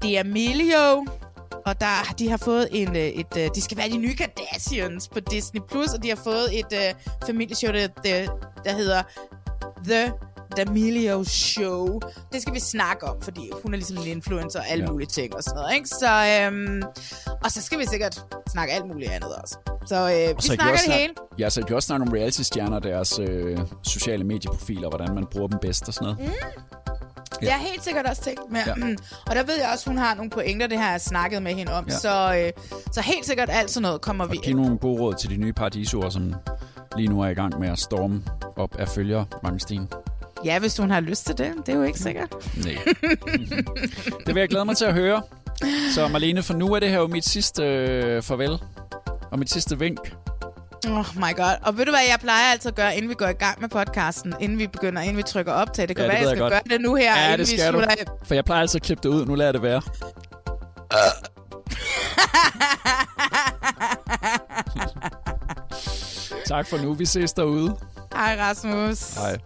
D'Amelio, og der, de har fået en, øh, et, øh, de skal være de nye Kardashians på Disney+, Plus, og de har fået et øh, uh, familieshow, der, der, der hedder The D'Amelio Show. Det skal vi snakke om, fordi hun er ligesom en influencer og alle Ja. ja. mulige ting og sådan noget. Ikke? Så, øhm, og så skal vi sikkert snakke alt muligt andet også. Så øh, vi Og så kan snakker det hele. Ja, så kan vi også snakke om reality-stjerner og deres øh, sociale medieprofiler, hvordan man bruger dem bedst og sådan noget. Mm. Har jeg helt sikkert også tænkt med. Ja. Ja. Og der ved jeg også, hun har nogle pointer, det har jeg snakket med hende om. Ja. Ja. Så, øh, så helt sikkert alt sådan noget kommer vi Giv nogle gode råd til de nye paradisoer, som lige nu er i gang med at storme op af følgere, Mange Ja, hvis hun har lyst til det. Det er jo ikke sikkert. Nej. det vil jeg glæde mig til at høre. Så Marlene, for nu er det her jo mit sidste øh, farvel og mit sidste vink. Oh my god. Og ved du hvad, jeg plejer altid at gøre, inden vi går i gang med podcasten, inden vi begynder, inden vi trykker optag. Det kan Ja, være, det jeg skal jeg gøre det nu her, Ja, inden det vi skal du. slutter af. For jeg plejer altid at klippe det ud. Nu lader det være. tak for nu. Vi ses derude. Hej Rasmus. Hej.